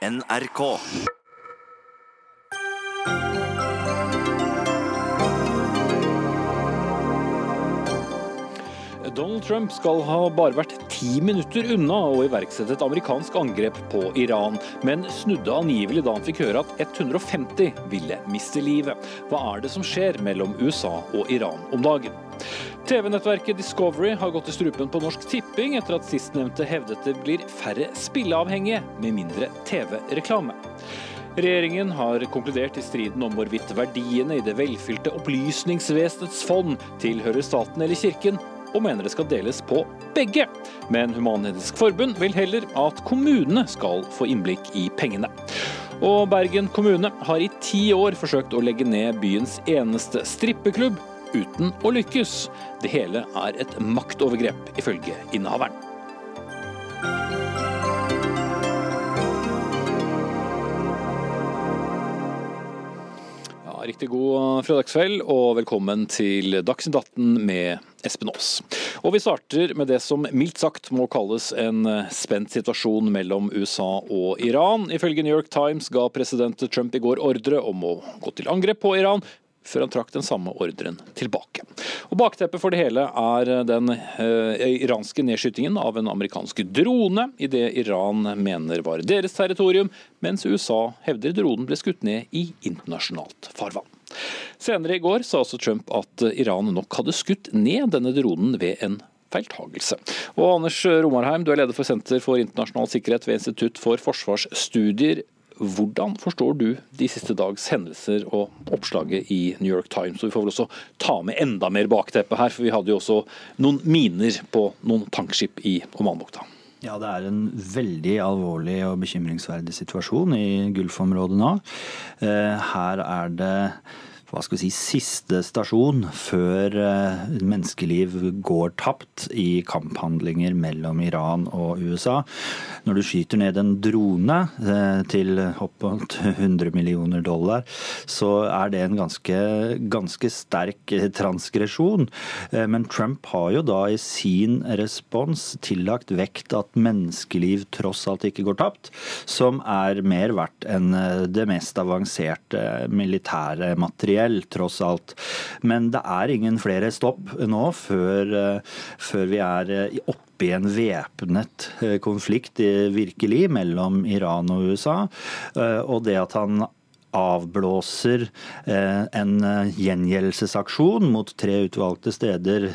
NRK. Donald Trump skal ha bare vært ti minutter unna å iverksette et amerikansk angrep på Iran, men snudde angivelig da han fikk høre at 150 ville miste livet. Hva er det som skjer mellom USA og Iran om dagen? TV-nettverket Discovery har gått i strupen på Norsk Tipping etter at sistnevnte hevdet det blir færre spilleavhengige med mindre TV-reklame. Regjeringen har konkludert i striden om hvorvidt verdiene i det velfylte opplysningsvesenets fond tilhører staten eller kirken, og mener det skal deles på begge. Men Human-Etisk Forbund vil heller at kommunene skal få innblikk i pengene. Og Bergen kommune har i ti år forsøkt å legge ned byens eneste strippeklubb, uten å lykkes. Det hele er et maktovergrep, ifølge innehaveren. Riktig god fredagskveld og velkommen til Dagsnytt 18 med Espen Aas. Og vi starter med det som mildt sagt må kalles en spent situasjon mellom USA og Iran. Ifølge New York Times ga president Trump i går ordre om å gå til angrep på Iran, før han trakk den samme ordren tilbake. Og Bakteppet for det hele er den eh, iranske nedskytingen av en amerikansk drone i det Iran mener var deres territorium, mens USA hevder dronen ble skutt ned i internasjonalt farvann. Senere i går sa også Trump at Iran nok hadde skutt ned denne dronen ved en feiltagelse. Og Anders Romarheim, du er leder for Senter for internasjonal sikkerhet ved Institutt for forsvarsstudier. Hvordan forstår du de siste dags hendelser og oppslaget i New York Times? Og vi får vel også ta med enda mer bakteppe her, for vi hadde jo også noen miner på noen tankskip i Omanbukta. Ja, det er en veldig alvorlig og bekymringsverdig situasjon i Gulfområdet nå. Eh, her er det hva skal vi si, siste stasjon før eh, menneskeliv går tapt i kamphandlinger mellom Iran og USA. Når du skyter ned en drone eh, til opp mot 100 millioner dollar, så er det en ganske, ganske sterk transgresjon. Eh, men Trump har jo da i sin respons tillagt vekt at menneskeliv tross alt ikke går tapt, som er mer verdt enn det mest avanserte militære materiellet tross alt. Men det er ingen flere stopp nå før, før vi er oppe i en væpnet konflikt virkelig mellom Iran og USA. Og det at han avblåser en gjengjeldelsesaksjon mot tre utvalgte steder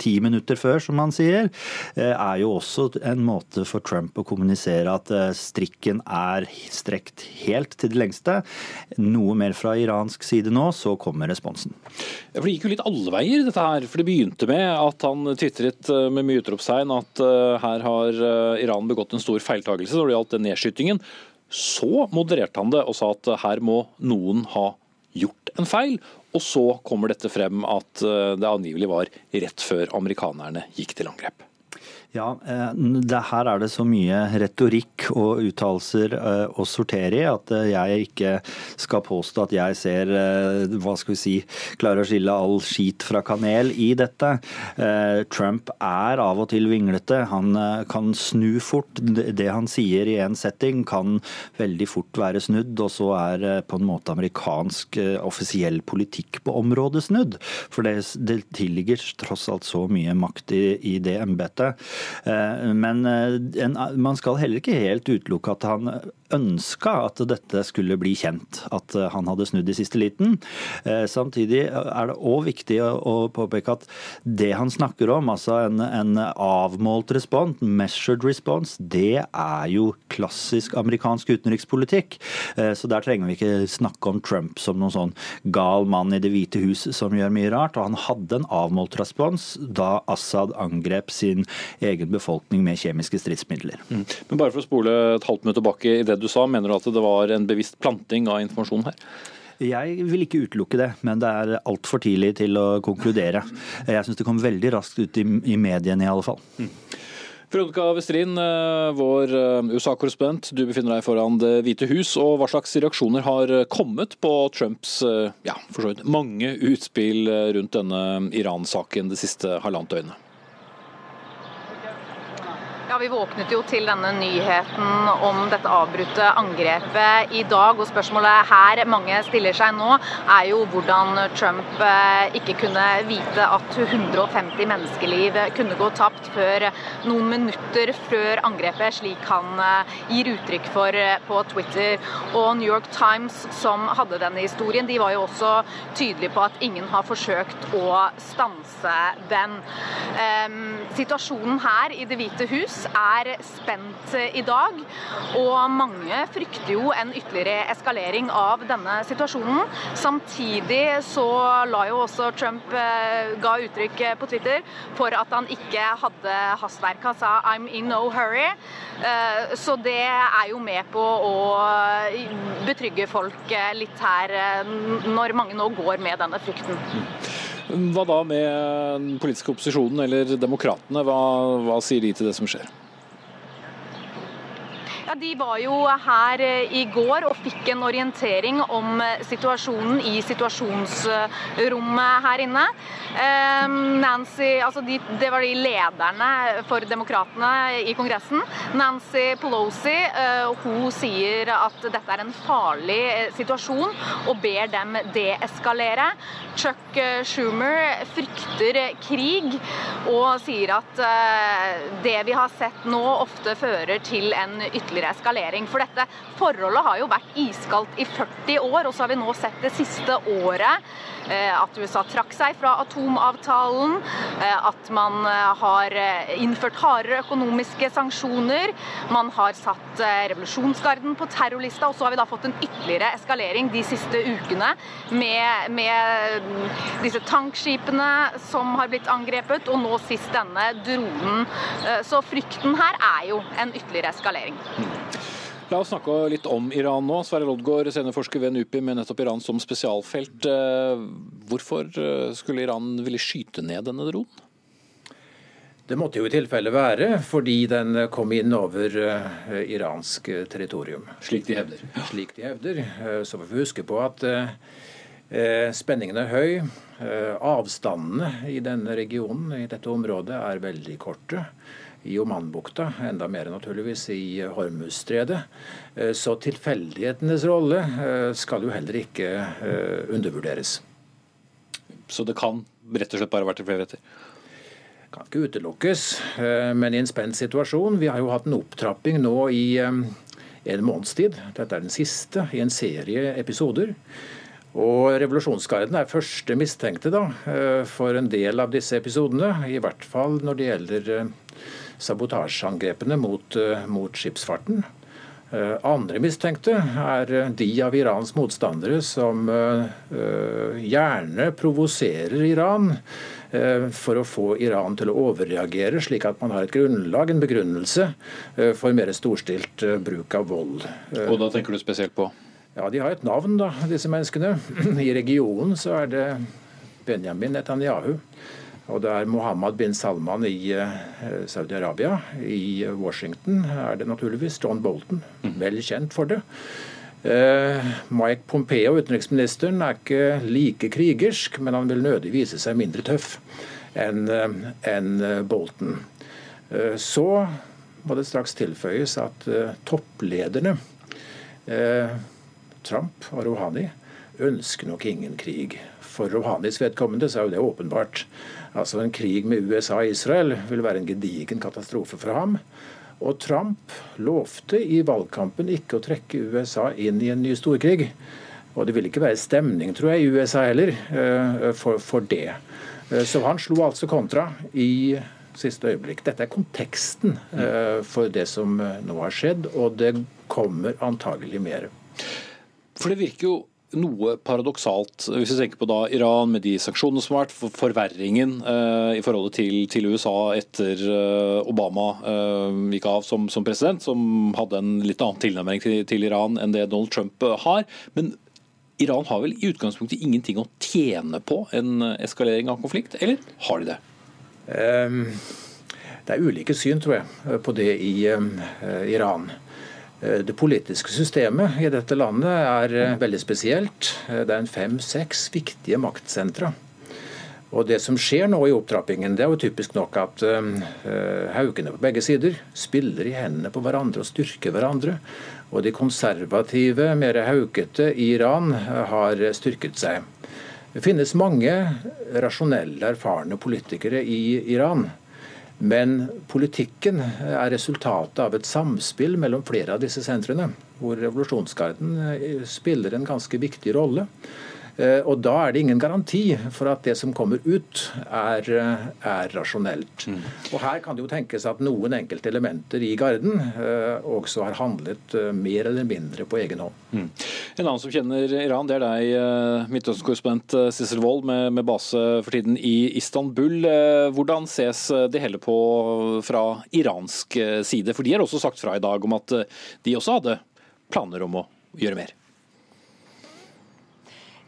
ti minutter før, som han sier, er jo også en måte for Trump å kommunisere at strikken er strekt helt til det lengste. Noe mer fra iransk side nå, så kommer responsen. For Det gikk jo litt alle veier, dette her. For det begynte med at han tvitret med mye utropstegn at her har Iran begått en stor feiltagelse når det gjaldt den nedskytingen. Så modererte han det og sa at her må noen ha gjort en feil. Og så kommer dette frem at det angivelig var rett før amerikanerne gikk til angrep. Ja, det, her er det så mye retorikk og uttalelser å sortere i at jeg ikke skal påstå at jeg ser hva skal vi si, klarer å skille all skit fra kanel i dette. Trump er av og til vinglete. Han kan snu fort. Det han sier i en setting kan veldig fort være snudd, og så er på en måte amerikansk offisiell politikk på området snudd. For det, det tilligger tross alt så mye makt i, i det embetet. Men man skal heller ikke helt utelukke at han ønska at dette skulle bli kjent, at han hadde snudd i siste liten. Samtidig er det òg viktig å påpeke at det han snakker om, altså en, en avmålt respons, measured response, det er jo klassisk amerikansk utenrikspolitikk. Så der trenger vi ikke snakke om Trump som noen sånn gal mann i Det hvite hus som gjør mye rart. Og han hadde en avmålt respons da Assad angrep sin egen befolkning med kjemiske stridsmidler. Mm. Men bare for å spole et halvt minutt tilbake i det du sa, mener du at det var en bevisst planting av informasjon her? Jeg vil ikke utelukke det, men det er altfor tidlig til å konkludere. Jeg syns det kom veldig raskt ut i, i mediene i alle fall. Mm. Veronica Westrin, vår USA-korrespondent. Du befinner deg foran Det hvite hus. og Hva slags reaksjoner har kommet på Trumps ja, så vidt mange utspill rundt denne Iran-saken det siste halvannet døgnet? Vi våknet jo til denne nyheten om dette avbrutte angrepet i dag. Og spørsmålet her mange stiller seg nå, er jo hvordan Trump eh, ikke kunne vite at 150 menneskeliv kunne gå tapt før noen minutter før angrepet, slik han eh, gir uttrykk for eh, på Twitter. Og New York Times, som hadde denne historien, de var jo også tydelige på at ingen har forsøkt å stanse den. Situasjonen her i Det hvite hus er spent i dag, og mange frykter jo en ytterligere eskalering av denne situasjonen. Samtidig så la jo også Trump eh, ga uttrykk på Twitter for at han ikke hadde hastverk. Han sa 'I'm in no hurry'. Eh, så det er jo med på å betrygge folk litt her, når mange nå går med denne frykten. Hva da med den politiske opposisjonen eller demokratene? Hva, hva sier de til det som skjer? Ja, De var jo her eh, i går og fikk en orientering om eh, situasjonen i situasjonsrommet her inne. Ehm, Nancy, altså de, Det var de lederne for demokratene i Kongressen. Nancy Pelosi eh, hun sier at dette er en farlig situasjon og ber dem deeskalere. Chuck Schumer frykter krig og sier at det vi har sett nå ofte fører til en ytterligere ytterligere eskalering. For dette forholdet har jo vært iskaldt i 40 år, og så har vi nå sett det siste året at USA trakk seg fra atomavtalen, eh, at man eh, har innført hardere økonomiske sanksjoner, man har satt revolusjonsgarden på terrorlista, og så har vi da fått en ytterligere eskalering de siste ukene med, med disse tankskipene som har blitt angrepet, og nå sist denne dronen. Så frykten her er jo en ytterligere eskalering. La oss snakke litt om Iran nå. Sverre Loddgaard, seniorforsker ved NUPI med nettopp Iran som spesialfelt. Eh, hvorfor eh, skulle Iran ville skyte ned denne dronen? Det måtte jo i tilfelle være fordi den kom inn over uh, iransk territorium. Slik de hevder. Slik de hevder. Så får vi huske på at spenningen er høy. avstandene i denne regionen, i dette området, er veldig korte i Omanbukta, enda mer naturligvis i Hormuzstredet. Eh, så tilfeldighetenes rolle eh, skal jo heller ikke eh, undervurderes. Så det kan rett og slett bare være tilfeldigheter? Kan ikke utelukkes, men i en spent situasjon. Vi har jo hatt en opptrapping nå i en måneds tid. Dette er den siste i en serie episoder. Og Revolusjonsgarden er første mistenkte da, for en del av disse episodene. I hvert fall når det gjelder sabotasjeangrepene mot, eh, mot skipsfarten. Eh, andre mistenkte er eh, de av Irans motstandere som gjerne provoserer Iran for å få Iran til å overreagere, slik at man har et grunnlag, en begrunnelse, for mer storstilt bruk av vold. Og da tenker du spesielt på? Ja, De har et navn, da, disse menneskene. I regionen så er det Benjamin Netanyahu. Og det er Mohammed bin Salman i uh, Saudi-Arabia. I Washington er det naturligvis John Bolton, mhm. vel kjent for det. Uh, Mike Pompeo, utenriksministeren, er ikke like krigersk, men han vil nødig vise seg mindre tøff enn uh, en Bolton. så må det straks tilføyes at topplederne, Trump og Rouhani, ønsker nok ingen krig. For Rouhanis vedkommende så er jo det åpenbart. Altså En krig med USA og Israel vil være en gedigen katastrofe for ham. Og Trump lovte i valgkampen ikke å trekke USA inn i en ny storkrig. Og det vil ikke være stemning, tror jeg, i USA heller eh, for, for det. Eh, så han slo altså kontra i siste øyeblikk. Dette er konteksten eh, for det som nå har skjedd, og det kommer antagelig mer. For det virker jo noe paradoksalt, hvis vi tenker på da Iran med de sanksjonene som har vært, for forverringen eh, i forholdet til, til, USA etter eh, Obama eh, gikk av som, som, president, som hadde en litt annen tilnærming til, til, Iran enn det Donald Trump har. Men Iran har vel i utgangspunktet ingenting å tjene på en eskalering av konflikt, eller har de det? Um, det er ulike syn, tror jeg, på det i Iran. Eh, det politiske systemet i dette landet er eh, veldig spesielt. Eh, det er fem-seks viktige maktsentra. Og Det som skjer nå i opptrappingen, det er jo typisk nok at uh, haukene på begge sider spiller i hendene på hverandre og styrker hverandre. Og de konservative, mer haukete i Iran har styrket seg. Det finnes mange rasjonelle, erfarne politikere i Iran. Men politikken er resultatet av et samspill mellom flere av disse sentrene, hvor revolusjonsgarden spiller en ganske viktig rolle. Eh, og Da er det ingen garanti for at det som kommer ut, er, er rasjonelt. Mm. Og Her kan det jo tenkes at noen enkelte elementer i Garden eh, også har handlet eh, mer eller mindre på egen hånd. Mm. En annen som kjenner Iran, det er deg, Midtøsten-korrespondent Sissel Wold, med, med, base for tiden i Istanbul. Hvordan ses det hele på fra iransk side? For de har også sagt fra i dag om at de også hadde planer om å gjøre mer.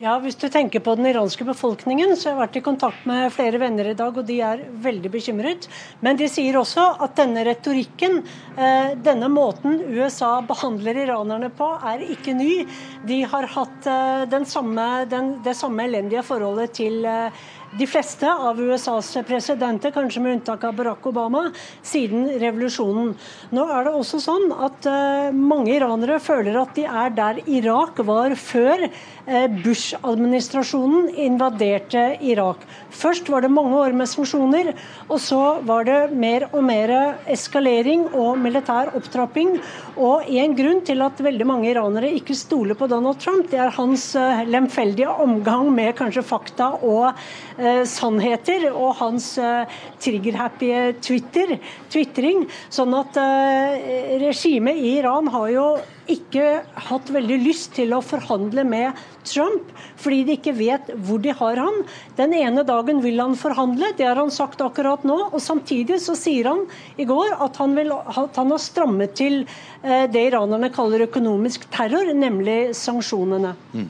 Ja, Hvis du tenker på den iranske befolkningen, så har jeg vært i kontakt med flere venner i dag, og de er veldig bekymret. Men de sier også at denne retorikken, eh, denne måten USA behandler iranerne på, er ikke ny. De har hatt den samme, den, det samme elendige forholdet til eh, de fleste av USAs presidenter, kanskje med unntak av Barack Obama, siden revolusjonen. Nå er det også sånn at uh, mange iranere føler at de er der Irak var før uh, Bush-administrasjonen invaderte Irak. Først var det mange år med sanksjoner, og så var det mer og mer eskalering og militær opptrapping. Og en grunn til at veldig mange iranere ikke stoler på Donald Trump, det er hans uh, lemfeldige omgang med kanskje fakta og Eh, sannheter og hans eh, trigger-happy Twitter, twitring. Sånn at eh, regimet i Iran har jo ikke hatt veldig lyst til å forhandle med Trump, fordi de ikke vet hvor de har han. Den ene dagen vil han forhandle, det har han sagt akkurat nå. og Samtidig så sier han i går at han, vil, at han har strammet til det iranerne kaller økonomisk terror, nemlig sanksjonene. Mm.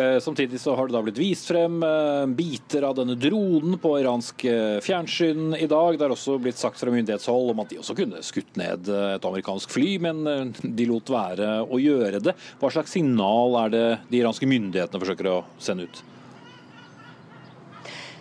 Eh, samtidig så har det da blitt vist frem eh, biter av denne dronen på iransk eh, fjernsyn i dag. Det er også blitt sagt fra myndighetshold om at de også kunne skutt ned et amerikansk fly, men de lot være å gjøre det. Hva slags signal er det de iranske myndighetene forsøker å sende ut?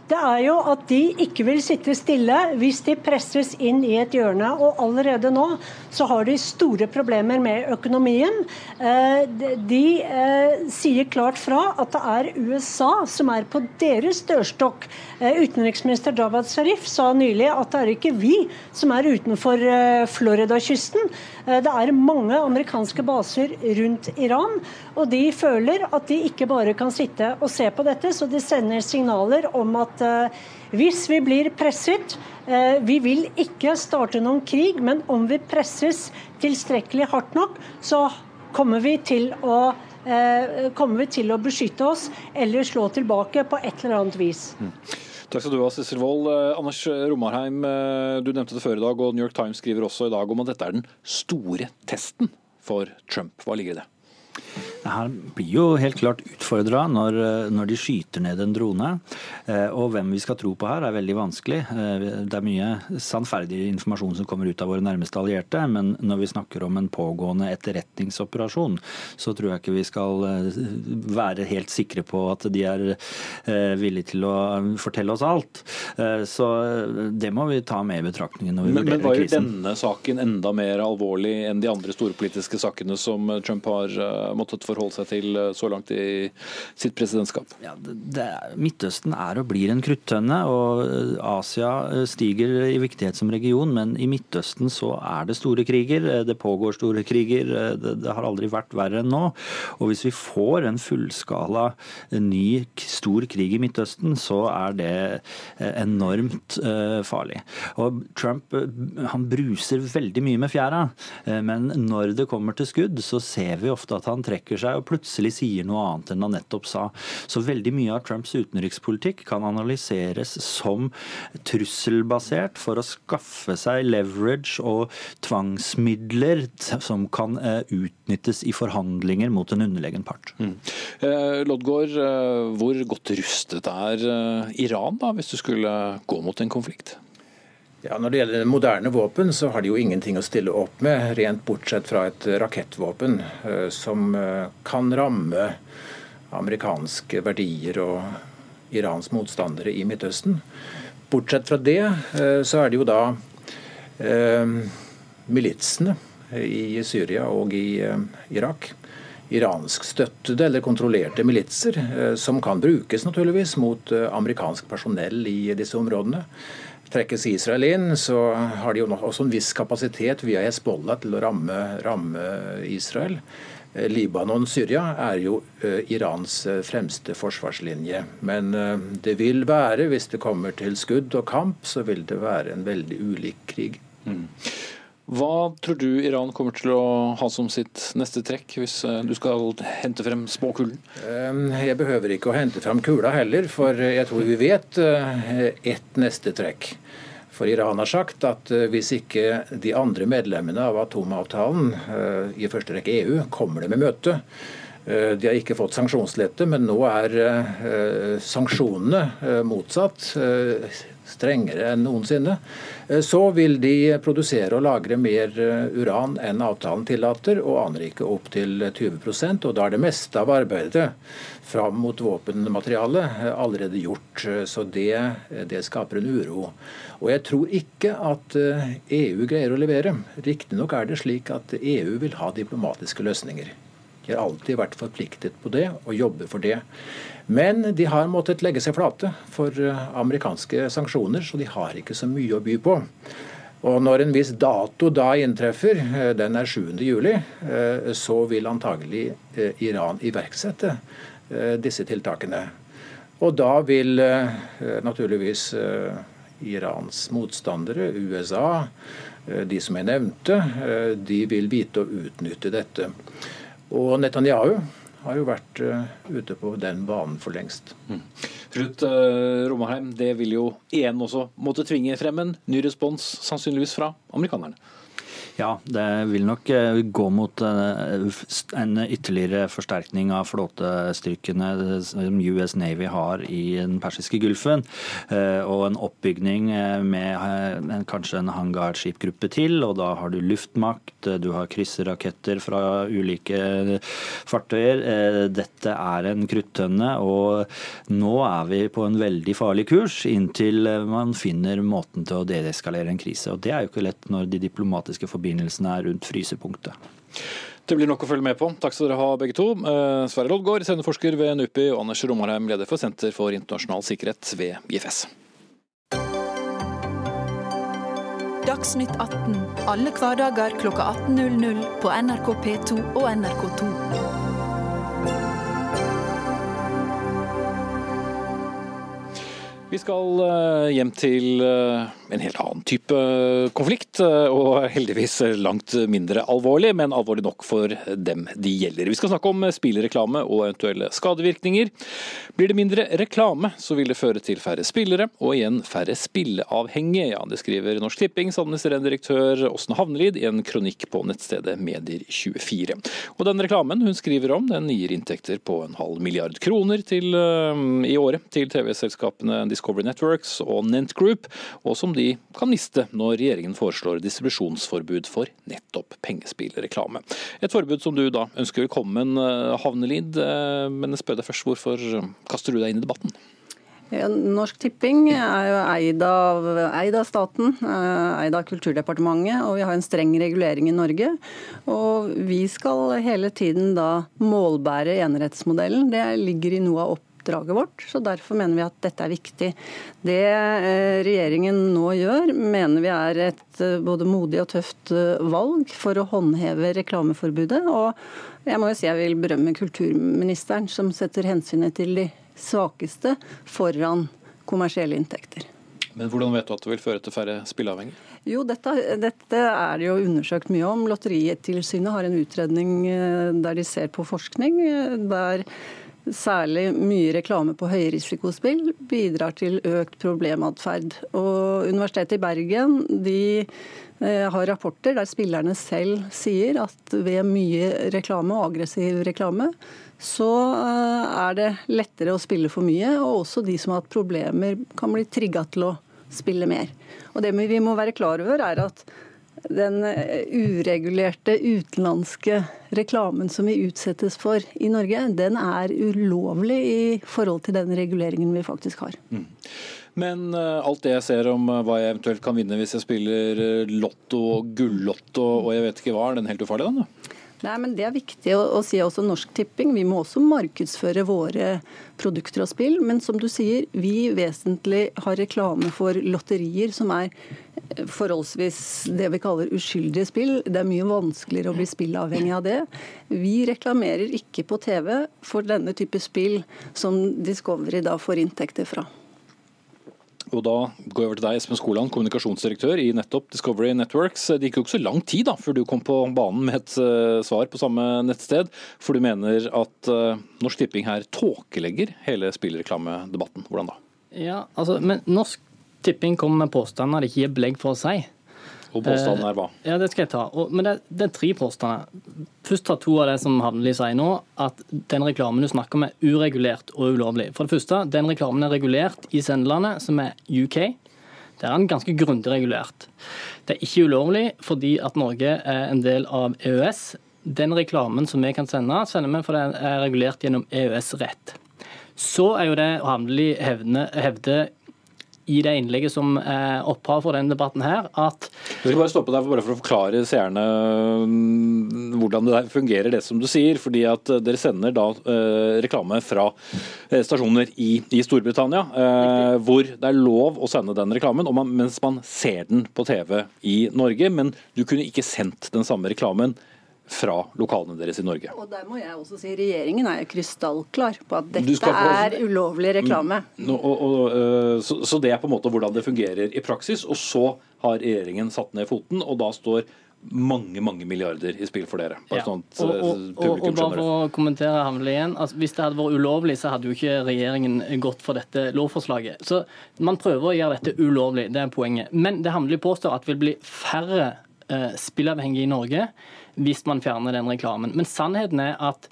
Det er jo at de ikke vil sitte stille hvis de presses inn i et hjørne. Og allerede nå så har de store problemer med økonomien. Eh, de eh, sier klart fra at det er USA som er på deres dørstokk. Eh, utenriksminister Javad Sharif sa nylig at det er ikke vi som er utenfor Florida-kysten. Det er mange amerikanske baser rundt Iran, og de føler at de ikke bare kan sitte og se på dette, så de sender signaler om at eh, hvis vi blir presset eh, Vi vil ikke starte noen krig, men om vi presses tilstrekkelig hardt nok, så kommer vi til å eh, kommer vi til å beskytte oss eller slå tilbake på et eller annet vis. Takk skal du ha, Sissel Wold. Anders Romarheim, du nevnte det før i dag, og New York Times skriver også i dag om at dette er den store testen for Trump. Hva ligger i det? Det her blir jo helt klart utfordra når, når, de skyter ned en drone. Eh, og hvem vi skal tro på her er veldig vanskelig. Eh, det er mye sannferdig informasjon som kommer ut av våre nærmeste allierte, men når vi snakker om en pågående etterretningsoperasjon, så tror jeg ikke vi skal eh, være helt sikre på at de er villige til å fortelle oss alt. Så det må vi ta med i betraktningen når vi men, vurderer krisen. Men var jo denne saken enda mer alvorlig enn de andre storpolitiske sakene som Trump har måttet forholde seg til eh, så langt i sitt presidentskap? Ja, det, Midtøsten er og blir en kruttønne, og eh, Asia eh, stiger i viktighet som region. Men i Midtøsten så er det store kriger. Det pågår store kriger. Det, det har aldri vært verre enn nå. Og hvis vi får en fullskala ny stor krig i Midtøsten, så er det enormt farlig. Og Trump han bruser veldig mye med fjæra, men når det kommer til skudd, så ser vi ofte at han trekker seg og plutselig sier noe annet enn han nettopp sa. Så veldig mye av Trumps utenrikspolitikk kan analyseres som trusselbasert for å skaffe seg leverage og tvangsmidler som kan eh, utnyttes i forhandlinger mot en underlegen part. Mm. Eh, eh, hvor godt rustet er Iran da, hvis du skulle gå mot en konflikt? Ja, Når det gjelder moderne våpen, så har de jo ingenting å stille opp med, rent bortsett fra et rakettvåpen som kan ramme amerikanske verdier og Irans motstandere i Midtøsten. Bortsett fra det så er det jo da militsene i Syria og i Irak iranskstøttede eller kontrollerte militser, eh, som kan brukes naturligvis mot eh, amerikansk personell i disse områdene. Trekkes Israel inn, så har de jo også en viss kapasitet via Hezbollah til å ramme, ramme Israel. Eh, Libanon Syria er jo Irans fremste forsvarslinje. Men det vil være, hvis det kommer til skudd og kamp, så vil det være en veldig ulik krig. Mm. Hva tror du Iran kommer til å ha som sitt neste trekk, hvis eh, du skal hente frem spåkulen? Eh, jeg behøver ikke å hente frem kula heller, for jeg tror vi vet eh, ett neste trekk. For Iran har sagt at hvis ikke de andre medlemmene av atomavtalen, i første rekke EU, kommer det med møte, de har ikke fått sanksjonslette, men nå er sanksjonene motsatt strengere enn noensinne, eh, så vil de produsere og lagre mer eh, uran enn avtalen tillater, og anrike opp til 20% og Da er det meste av arbeidet fram mot våpenmateriale eh, allerede gjort. Så det, det skaper en uro. Og jeg tror ikke at EU e greier å levere. Riktignok er det slik at EU vil ha diplomatiske løsninger. De har alltid vært forpliktet på det og jobber for det. Men de har måttet legge seg flate for eh, amerikanske sanksjoner, så de har ikke så mye å by på. Og Når en viss dato da inntreffer, eh, den er 7. juli, eh, så vil antagelig Iran iverksette disse tiltakene. Og da vil naturligvis Irans motstandere, USA, de som jeg nevnte, de vil vite å utnytte dette. Og Netanyahu har jo vært uh, ute på den banen for lengst. Mm. Ruth Romaheim, Romarheim, det vil jo igjen også måtte tvinge frem en ny respons, sannsynligvis fra amerikanerne? Ja, det vil nok eh, gå mot eh, en ytterligere forsterkning av flåtestyrkene som US Navy har i den persiske gulfen. Eh, og en oppbygning med kanskje en hangarskipgruppe til. Og da har du luftmakt, du har krysserraketter fra ulike fartøyer. Dette er en kruttønne, og nå er vi på en veldig farlig kurs inntil man finner måten til å deeskalere en krise. Og det er jo ikke lett når de diplomatiske forbindelsene forbindelsene er rundt frysepunktet. Det blir nok å følge med på. Takk skal dere ha begge to. Eh, Sverre Loddgaard, sendeforsker ved NUPI, og Anders Romarheim, leder for Senter for internasjonal sikkerhet ved IFS. Dagsnytt 18 alle hverdager kl 18.00 på NRK P2 og NRK2. Vi skal eh, hjem til eh, en helt annen type konflikt, eh, og heldigvis langt mindre alvorlig, men alvorlig nok for dem de gjelder. Vi skal snakke om spillereklame og eventuelle skadevirkninger. Blir det mindre reklame, så vil det føre til færre spillere, og igjen færre spilleavhengige. Ja, det skriver Norsk Tippings administrerende direktør Åsne Havnelid i en kronikk på nettstedet Medier24. Og den reklamen hun skriver om, den gir inntekter på en halv milliard kroner til, i året til TV-selskapene Discovery Networks og Nent Group, og som de kan miste når regjeringen foreslår distribusjonsforbud for nettopp pengespillreklame. Et forbud som du da ønsker velkommen, eh, Havnelid. Eh, men jeg spør deg først, hvorfor kaster du deg inn i debatten? Norsk Tipping er jo eid av, eid av, staten, eh, eid av Kulturdepartementet, og vi har en streng regulering i Norge. Og vi skal hele tiden da målbære enerettsmodellen. Det ligger i noe av opp oppdraget vårt. så Derfor mener vi at dette er viktig. Det eh, regjeringen nå gjør, mener vi er et eh, både modig og tøft eh, valg for å håndheve reklameforbudet. Og jeg må jo si jeg vil berømme kulturministeren, som setter hensynet til de svakeste foran kommersielle inntekter. Men hvordan vet du at det vil føre til færre spilleavhengige? Jo, dette, dette, er jo undersøkt mye om. Lotteritilsynet har en utredning der de ser på forskning. der særlig mye reklame på høyrisikospill bidrar til økt problematferd. Og Universitetet i Bergen de eh, har rapporter der spillerne selv sier at ved mye reklame og aggressiv reklame, så eh, er det lettere å spille for mye, og også de som har hatt problemer, kan bli trigga til å spille mer. Og Det vi må være klar over, er at den eh, uregulerte utenlandske reklamen som vi utsettes for i Norge, den er ulovlig i forhold til den reguleringen vi faktisk har. Mm. Men uh, alt det jeg ser om uh, hva jeg eventuelt kan vinne hvis jeg spiller lotto og gullotto og jeg vet ikke hva, er den helt ufarlig, den? da? Nei, men Det er viktig å, å, si også Norsk Tipping. Vi må også markedsføre våre produkter og spill. Men som du sier, vi vesentlig har reklame for lotterier som er eh, forholdsvis det vi kaller uskyldige spill. Det er mye vanskeligere å bli spillavhengig av det. Vi reklamerer ikke på TV for denne type spill som Discovery da får inntekter fra. Og da går jeg over til deg, Espen Skoland, kommunikasjonsdirektør i nettopp Discovery Networks. Det gikk jo ikke så lang tid da, før du kom på banen med et uh, svar på samme nettsted, for du mener at uh, Norsk Tipping her tåkelegger hele spillreklamedebatten. Hvordan da? Ja, altså, men Norsk Tipping kommer med påstander det ikke gir belegg for si. Og påstanden er hva? Eh, ja, Det skal jeg ta. Og, men det, det, er tre påstander. Først ta to av det som Havnli sier nå, at den reklamen du snakker om er uregulert og ulovlig. For det første, den reklamen er regulert i sendelandet, som er UK. Der er den ganske grundig regulert. Det er ikke ulovlig fordi at Norge er en del av EØS. Den reklamen som vi kan sende, sender vi for den er regulert gjennom EØS-rett. Så er jo det Havnli hevder i det innlegget som er opphav for denne debatten her, at Jeg skal bare stoppe deg bare for å forklare seerne mm, hvordan det fungerer, det som du sier. fordi at eh, Dere sender da eh, reklame fra eh, stasjoner i, i Storbritannia, eh, hvor det er lov å sende den reklamen, man, mens man ser den på TV i Norge. Men du kunne ikke sendt den samme reklamen fra lokalene deres i Norge. Og der må jeg også si Regjeringen er krystallklar på at dette skal... er ulovlig reklame. No, og, og, uh, så, så, det er på en måte hvordan det fungerer i praksis. Og så har regjeringen satt ned foten, og da står mange mange milliarder i spill for dere. Ja. Sånt, og, og, og, og, bare for å kommentere Hamle igjen, altså, Hvis det hadde vært ulovlig, så hadde jo ikke regjeringen gått for dette lovforslaget. Så Man prøver å gjøre dette ulovlig, det er poenget. Men det Hamle påstår at det vil bli færre uh, spillavhengige i Norge hvis man fjerner den reklamen. Men sannheten er at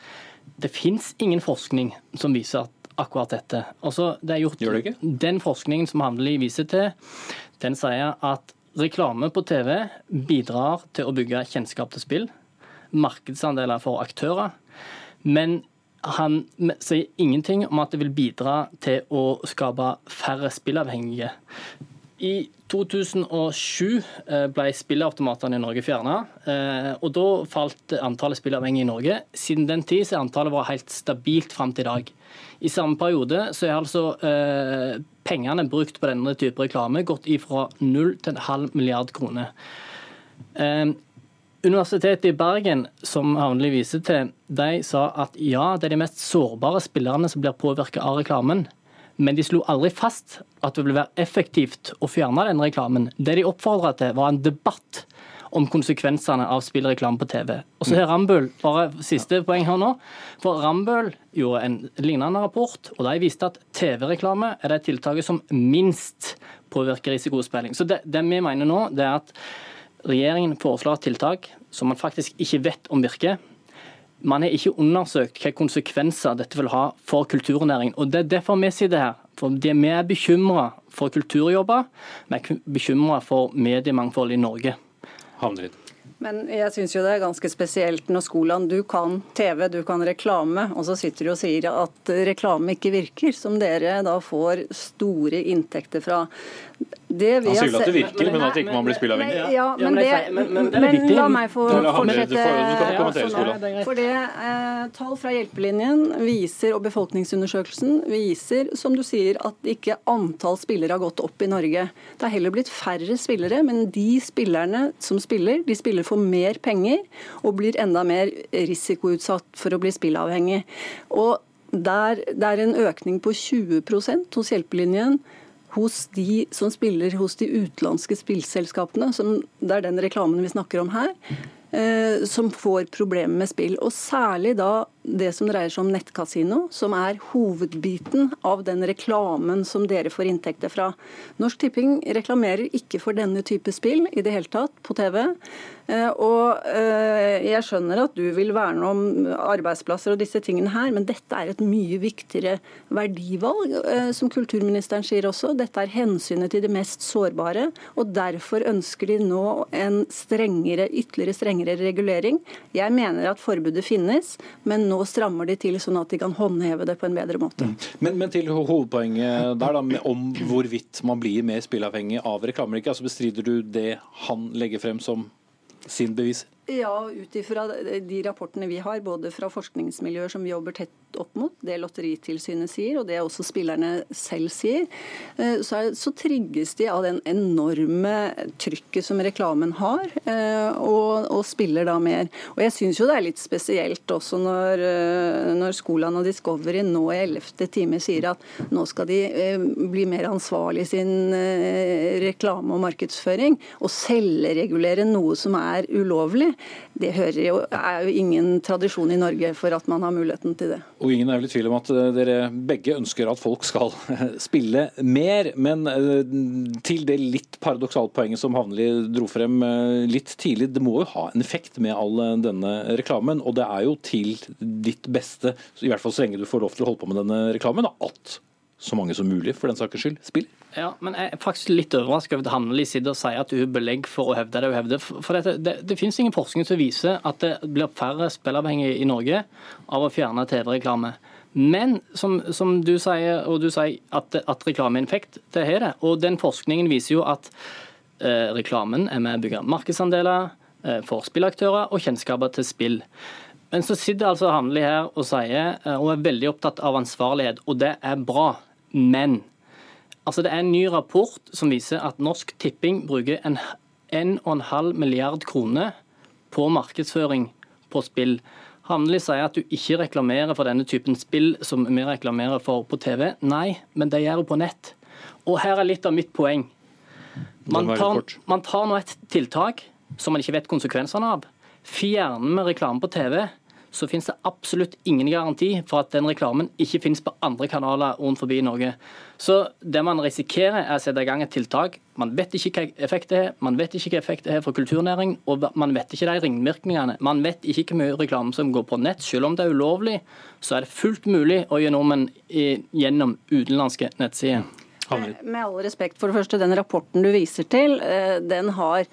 det fins ingen forskning som viser at akkurat dette. Også, det er gjort, Gjør det ikke? Den forskningen som Handeli viser til, den sier at reklame på TV bidrar til å bygge kjennskap til spill, markedsandeler for aktører. Men han sier ingenting om at det vil bidra til å skape færre spillavhengige. I 2007 eh, ble spilleautomatene i Norge fjerna. Eh, og da falt antallet spilleavhengige i Norge. Siden den tid er antallet vært helt stabilt fram til i dag. I samme periode så er altså eh, pengene brukt på denne type reklame gått ifra null til en halv milliard kroner. Universitetet i Bergen, som Havnli viser til, de sa at ja, det er de mest sårbare spillerne som blir påvirka av reklamen. Men de slo aldri fast at det ville være effektivt å fjerne den reklamen. Det de oppfordra til, var en debatt om konsekvensene av spillreklame på TV. Og så har Rambøll, bare siste poeng her nå, for Rambøll gjorde en lignende rapport, og de viste at TV-reklame er det tiltaket som minst påvirker risikospilling. Så det, det vi mener nå, det er at regjeringen foreslår tiltak som man faktisk ikke vet om virker man har ikke undersøkt hvilke konsekvenser dette vil ha for kulturnæringen. Og Det er derfor vi sitter her. For Vi er bekymra for kulturjobber, vi er bekymra for mediemangfold i Norge. Havnerid. men jeg syns jo det er ganske spesielt når skolene du kan TV, du kan reklame, og så sitter du og sier at reklame ikke virker, som dere da får store inntekter fra. Det Han sier vel at det virker, men, at ikke man blir spillavhengig. Ja, men, det, men, la meg få fortsette. For det eh, Tall fra Hjelpelinjen viser, og befolkningsundersøkelsen viser, som du sier, at ikke antall spillere har gått opp i Norge. Det har heller blitt færre spillere, men de spillerne som spiller, de spiller for mer penger og blir enda mer risikoutsatt for å bli spillavhengig. Og der, det er en økning på 20% hos Hjelpelinjen hos de som spiller hos de utenlandske spillselskapene, som, det er den reklamen vi snakker om her, eh, som får problemer med spill. Og særlig da det som dreier seg om nettkasino, som er hovedbiten av den reklamen som dere får inntekter fra. Norsk Tipping reklamerer ikke for denne type spill i det hele tatt på TV. Eh, og eh, Jeg skjønner at du vil verne om arbeidsplasser og disse tingene her, men dette er et mye viktigere verdivalg, eh, som kulturministeren sier også. Dette er hensynet til de mest sårbare, og derfor ønsker de nå en strengere, ytterligere strengere regulering. Jeg mener at forbudet finnes, men nå strammer de til sånn at de kan håndheve det på en bedre måte. Mm. Men, men til hovedpoenget der da, om hvorvidt man blir mer spillavhengig av reklame. Altså bestrider du det han legger frem som sin bevis? Ja, ut ifra de rapportene vi har, både fra forskningsmiljøer som vi jobber tett opp mot, det Lotteritilsynet sier, og det også spillerne selv sier, eh, så, er, så trigges de av den enorme trykket som reklamen har, eh, og, og spiller da mer. Og Jeg syns jo det er litt spesielt også når, eh, når Skolan og Discovery nå i 11. time sier at nå skal de bli mer ansvarlig i sin reklame og markedsføring, og selvregulere noe som er ulovlig det jo, er jo ingen tradisjon i Norge for at man har muligheten til det. Og Ingen er vel i tvil om at eh, dere begge ønsker at folk skal spille mer. Men eh, til det litt paradoksale poenget som Havneli dro frem eh, litt tidlig. Det må jo ha en effekt med all denne reklamen. Og det er jo til ditt beste, i hvert fall så lenge du får lov til å holde på med denne reklamen, at så mange som mulig for den saks skyld spiller. Ja, men Jeg er faktisk litt overrasket over at Hanneli sitter og sier at hun har belegg for å hevde det. hun hevder. For dette, det, det, finnes ingen forskning som viser at det blir færre spillavhengige i Norge av å fjerne TV-reklame. Men som, som, du sier, og du sier at, at reklameinfekt, det har det. Og den forskningen viser jo at eh, reklamen er med å bygge markedsandeler eh, for spillaktører og kjennskaper til spill. Men så sitter altså Hanneli her og sier, eh, og er veldig opptatt av ansvarlighet, og det er bra. Men altså det er en ny rapport som viser at Norsk Tipping bruker en 1,5 milliard kroner på markedsføring på spill. Hamneli sier at du ikke reklamerer for denne typen spill som vi reklamerer for på TV. Nei, men det gjør du på nett. Og her er litt av mitt poeng. Man tar, man tar nå et tiltak som man ikke vet konsekvensene av. Fjerner vi reklame på TV, så finnes det absolutt ingen garanti for at den reklamen ikke finnes på andre kanaler rundt forbi Norge. Så det man risikerer, er å sette i gang et tiltak. Man vet ikke hva effekt det er, man vet ikke hva effekt det er for kulturnæring, og man vet ikke de ringvirkningene. Man vet ikke hvor mye reklame som går på nett. Selv om det er ulovlig, så er det fullt mulig å gjøre nordmenn gjennom utenlandske nettsider. Med all respekt, for det første, den rapporten du viser til, eh, den har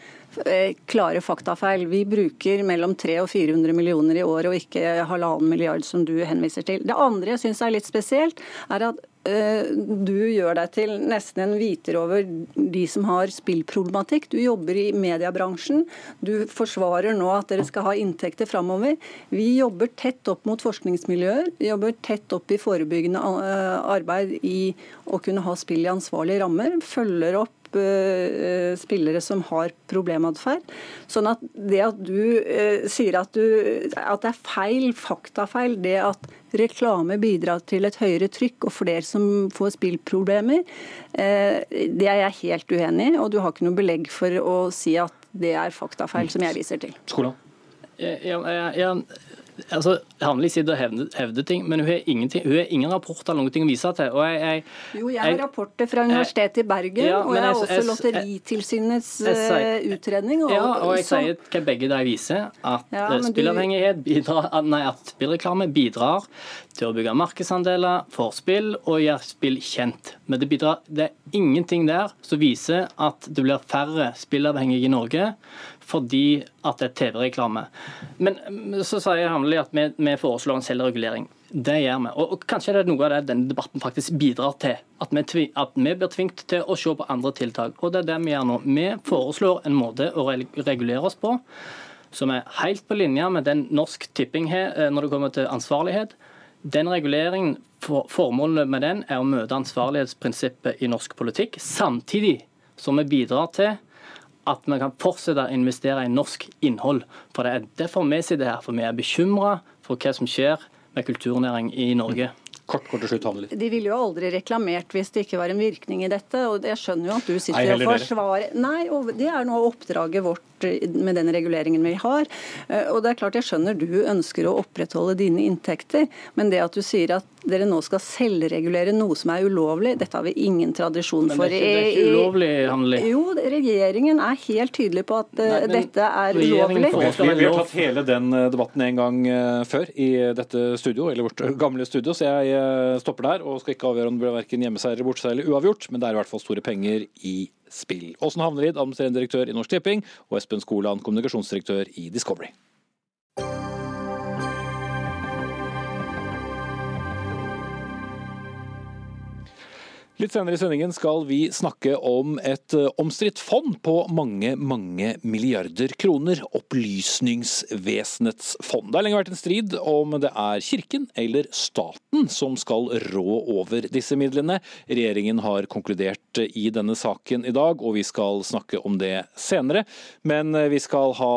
klare faktafeil. Vi bruker mellom 300 og 400 millioner i året, og ikke halvannen milliard som du henviser til. Det andre jeg syns er litt spesielt, er at uh, du gjør deg til nesten en viter over de som har spillproblematikk. Du jobber i mediebransjen. Du forsvarer nå at dere skal ha inntekter framover. Vi jobber tett opp mot forskningsmiljøer. Vi jobber tett opp i forebyggende eh, arbeid i å kunne ha spill i ansvarlige rammer. Følger opp uh, spillere som har problematferd. Sånn at det at du uh, sier at, du, at, det er feil, faktafeil, det at reklame bidrar til et høyere trykk og flere som får spillproblemer, uh, det er jeg helt uenig i. Og du har ikke noe belegg for å si at det er faktafeil, som jeg viser til. Skolen. Jeg, jeg, ja, altså, Hanli sitter og hevder, hevder, ting, men hun har, hun har, ingen rapport eller noe å vise til. Jeg, jeg, jo, jeg har rapporter fra Universitetet i Bergen, ja, og jeg har også Lotteritilsynets utredning. Og, ja, og jeg så, sier hva begge de viser, at ja, eh, spillavhengighet bidrar, nei, at spillreklame bidrar til å bygge markedsandeler for spill og gjøre spill kjent. Men det, bidrar, det er ingenting der som viser at det blir færre spillavhengige i Norge fordi at det er TV-reklame. Men så sier Hamli at vi, vi, foreslår en selvregulering. Det gjør vi. Og, og Kanskje er noe av det denne debatten faktisk bidrar til. At vi, at vi blir tvunget til å se på andre tiltak. Og det er det vi gjør nå. Vi foreslår en måte å regulere oss på som er helt på linje med den Norsk Tipping har eh, når det kommer til ansvarlighet. Den reguleringen, for, Formålet med den er å møte ansvarlighetsprinsippet i norsk politikk, samtidig som vi bidrar til at vi kan fortsette å investere i norsk innhold. For Det er derfor vi sitter her, for vi er bekymra for hva som skjer med kulturnæring i Norge. Kort, kort og slutt, handler. De ville jo aldri reklamert hvis det ikke var en virkning i dette. og Jeg skjønner jo at du sitter Nei, og dere. forsvarer Nei, og det er noe av oppdraget vårt eh, med den reguleringen vi har. Eh, Og det er klart Jeg skjønner du ønsker å opprettholde dine inntekter, men det at du sier at dere nå skal selvregulere noe som er ulovlig, dette har vi ingen tradisjon Men for. det er ikke, det er ikke ulovlig, Hanli. Jo, regjeringen er helt tydelig på at eh, Nei, dette er ulovlig. vi, vi har tatt hele den debatten en gang før i dette studio, eller vårt gamle studio, så jeg stopper der og skal ikke avgjøre om det blir verken hjemmeseier eller borteseier eller uavgjort, men det er i hvert fall store penger i spill. Åsen Havnerid, administrerende direktør i Norsk Tipping, og Espen Skoland, kommunikasjonsdirektør i Discovery. Litt senere i sendingen skal vi snakke om et eh, omstridt fond på mange, mange milliarder kroner. Opplysningsvesenets fond. Det har lenge vært en strid om det er kirken eller staten som skal rå over disse midlene. Regjeringen har konkludert i denne saken i dag, og vi skal snakke om det senere. Men eh, vi skal ha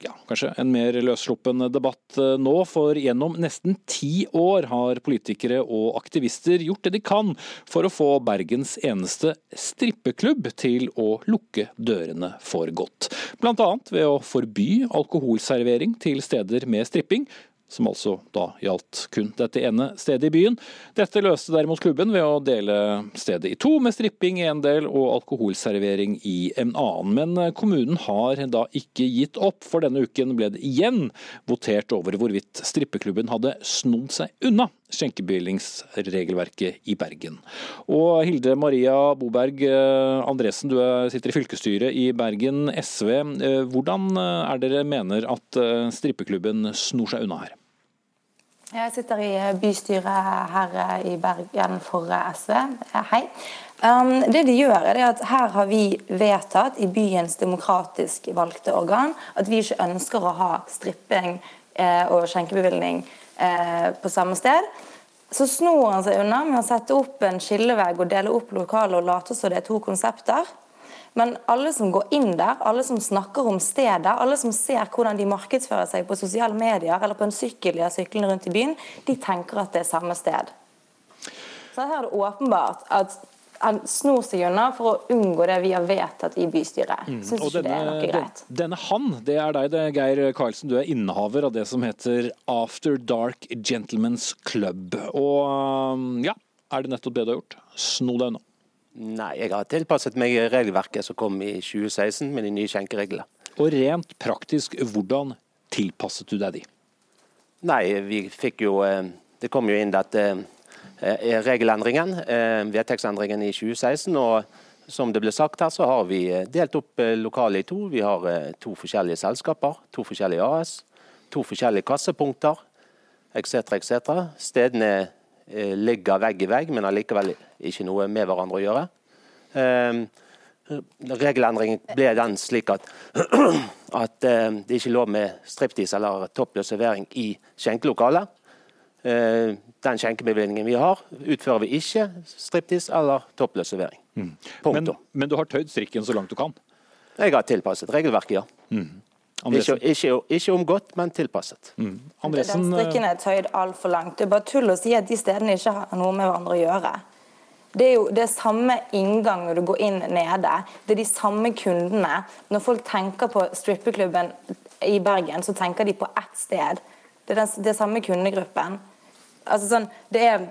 ja, kanskje en mer løssluppen debatt eh, nå, for gjennom nesten ti år har politikere og aktivister gjort det de kan for å få Bergens eneste strippeklubb til å lukke dørene for godt. Annet ved å forby alkoholservering til steder med stripping, som altså da gjaldt kun dette ene stedet i byen. Dette løste derimot klubben ved å dele stedet i to, med stripping i en del og alkoholservering i en annen. Men kommunen har da ikke gitt opp, for denne uken ble det igjen votert over hvorvidt strippeklubben hadde snodd seg unna skjenkebevillingsregelverket i Bergen. Og Hilde Maria Boberg eh, Andresen, du er- sitter i fylkesstyret i Bergen SV. Eh, Hvordan eh, er dere mener at strippeklubben snor seg unna her? Jeg sitter i bystyret her i Bergen for SV. Hei. Um, det de gjør er at Her har vi vedtatt i byens demokratisk valgte organ at vi ikke ønsker å ha stripping og skjenkebevilgning eh, på samme sted. Så snor han seg unna med å sette opp en skillevegg og dele opp lokalet og late som det er to konsepter. Men alle som går inn der, alle som snakker om stedet, alle som ser hvordan de markedsfører seg på sosiale medier eller på en sykkel de har syklende rundt i byen, de tenker at det er samme sted. Så her er det åpenbart at snor seg unna for å unngå det vi har vedtatt i bystyret. Syns Mm. Og ikke det er noe greit. den- denne han, det er deg det, Geir Karlsen. Du er innehaver av det som heter After Dark Gentlemen's Club. Og ja, er det nettopp det du har gjort? Sno deg unna. Nei, jeg har tilpasset meg regelverket som kom i 2016 med de nye skjenkereglene. Og rent praktisk, hvordan tilpasset du deg de? Nei, vi fikk jo eh, Det kom jo inn dette regelendringen, eh, vedtektsendringen i 2016. og som det ble sagt her, så har vi eh, delt opp eh, lokalet i to. Vi har eh, to forskjellige selskaper, to forskjellige AS, to forskjellige kassepunkter etc. etc. Stedene eh, ligger vegg i vegg, men har likevel ikke noe med hverandre å gjøre. Eh, Regelendringen ble den slik at, at det det er ikke lov med striptease eller toppløs servering i skjenkelokalet. Eh, Den skjenkebevilgningen vi har, utfører vi ikke striptease eller toppløs servering. Men, men du har tøyd strikken så langt du kan? Jeg har tilpasset regelverket, ja. Ikke, Andresen, ikke, ikke omgått, men tilpasset. Andresen Den strikken er tøyd altfor langt. Det er bare tull å si at de stedene ikke har noe med hverandre å gjøre. Det er jo det samme inngang når du går inn nede. Det er de samme kundene. Når folk tenker på strippeklubben i Bergen, så tenker de på ett sted. Det er den det er samme kundegruppen. Altså sånn, det er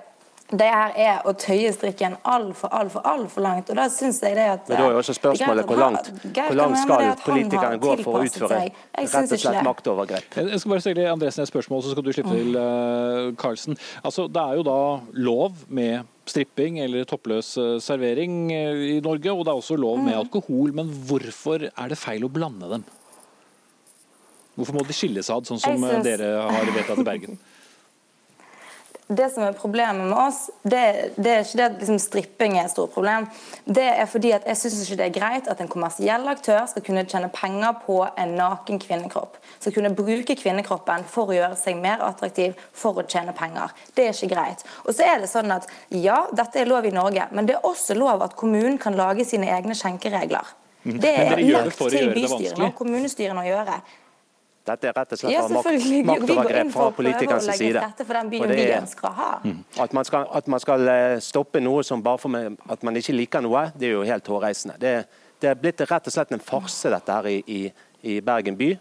det her er å tøye strikken altfor, altfor, altfor langt. Og da syns jeg det at Men da er jo også spørsmålet hvor langt, hvor langt skal politikerne gå for å utføre rett og slett maktovergrep? Jeg skal bare stille Andresen et spørsmål, så skal du slippe til, uh, Karlsen. Altså, det er jo da lov med stripping eller toppløs eh, servering eh, i Norge, og det er også lov med alkohol. Men hvorfor er det feil å blande dem? Hvorfor må de skilles ad, sånn som eh, dere har vedtatt i Bergen? Det som er problemet med oss, det, det er ikke det at liksom, stripping er et stort problem. Det er fordi at jeg syns ikke det er greit at en kommersiell aktør skal kunne tjene penger på en naken kvinnekropp. Skal kunne bruke kvinnekroppen for å gjøre seg mer attraktiv for å tjene penger. Det er ikke greit. Og så er det sånn at ja, dette er lov i Norge, men det er også lov at kommunen kan lage sine egne skjenkeregler. Det er lagt til bystyrene og kommunestyrene å gjøre. Dette er rett og slett Ja, maktovergrep fra politikernes side. Og det er- ha. At man, skal, at man skal eh, stoppe noe som bare for at man ikke liker noe, det er jo helt hårreisende. Det, det er blitt rett og slett en farse dette her i, i, i Bergen by.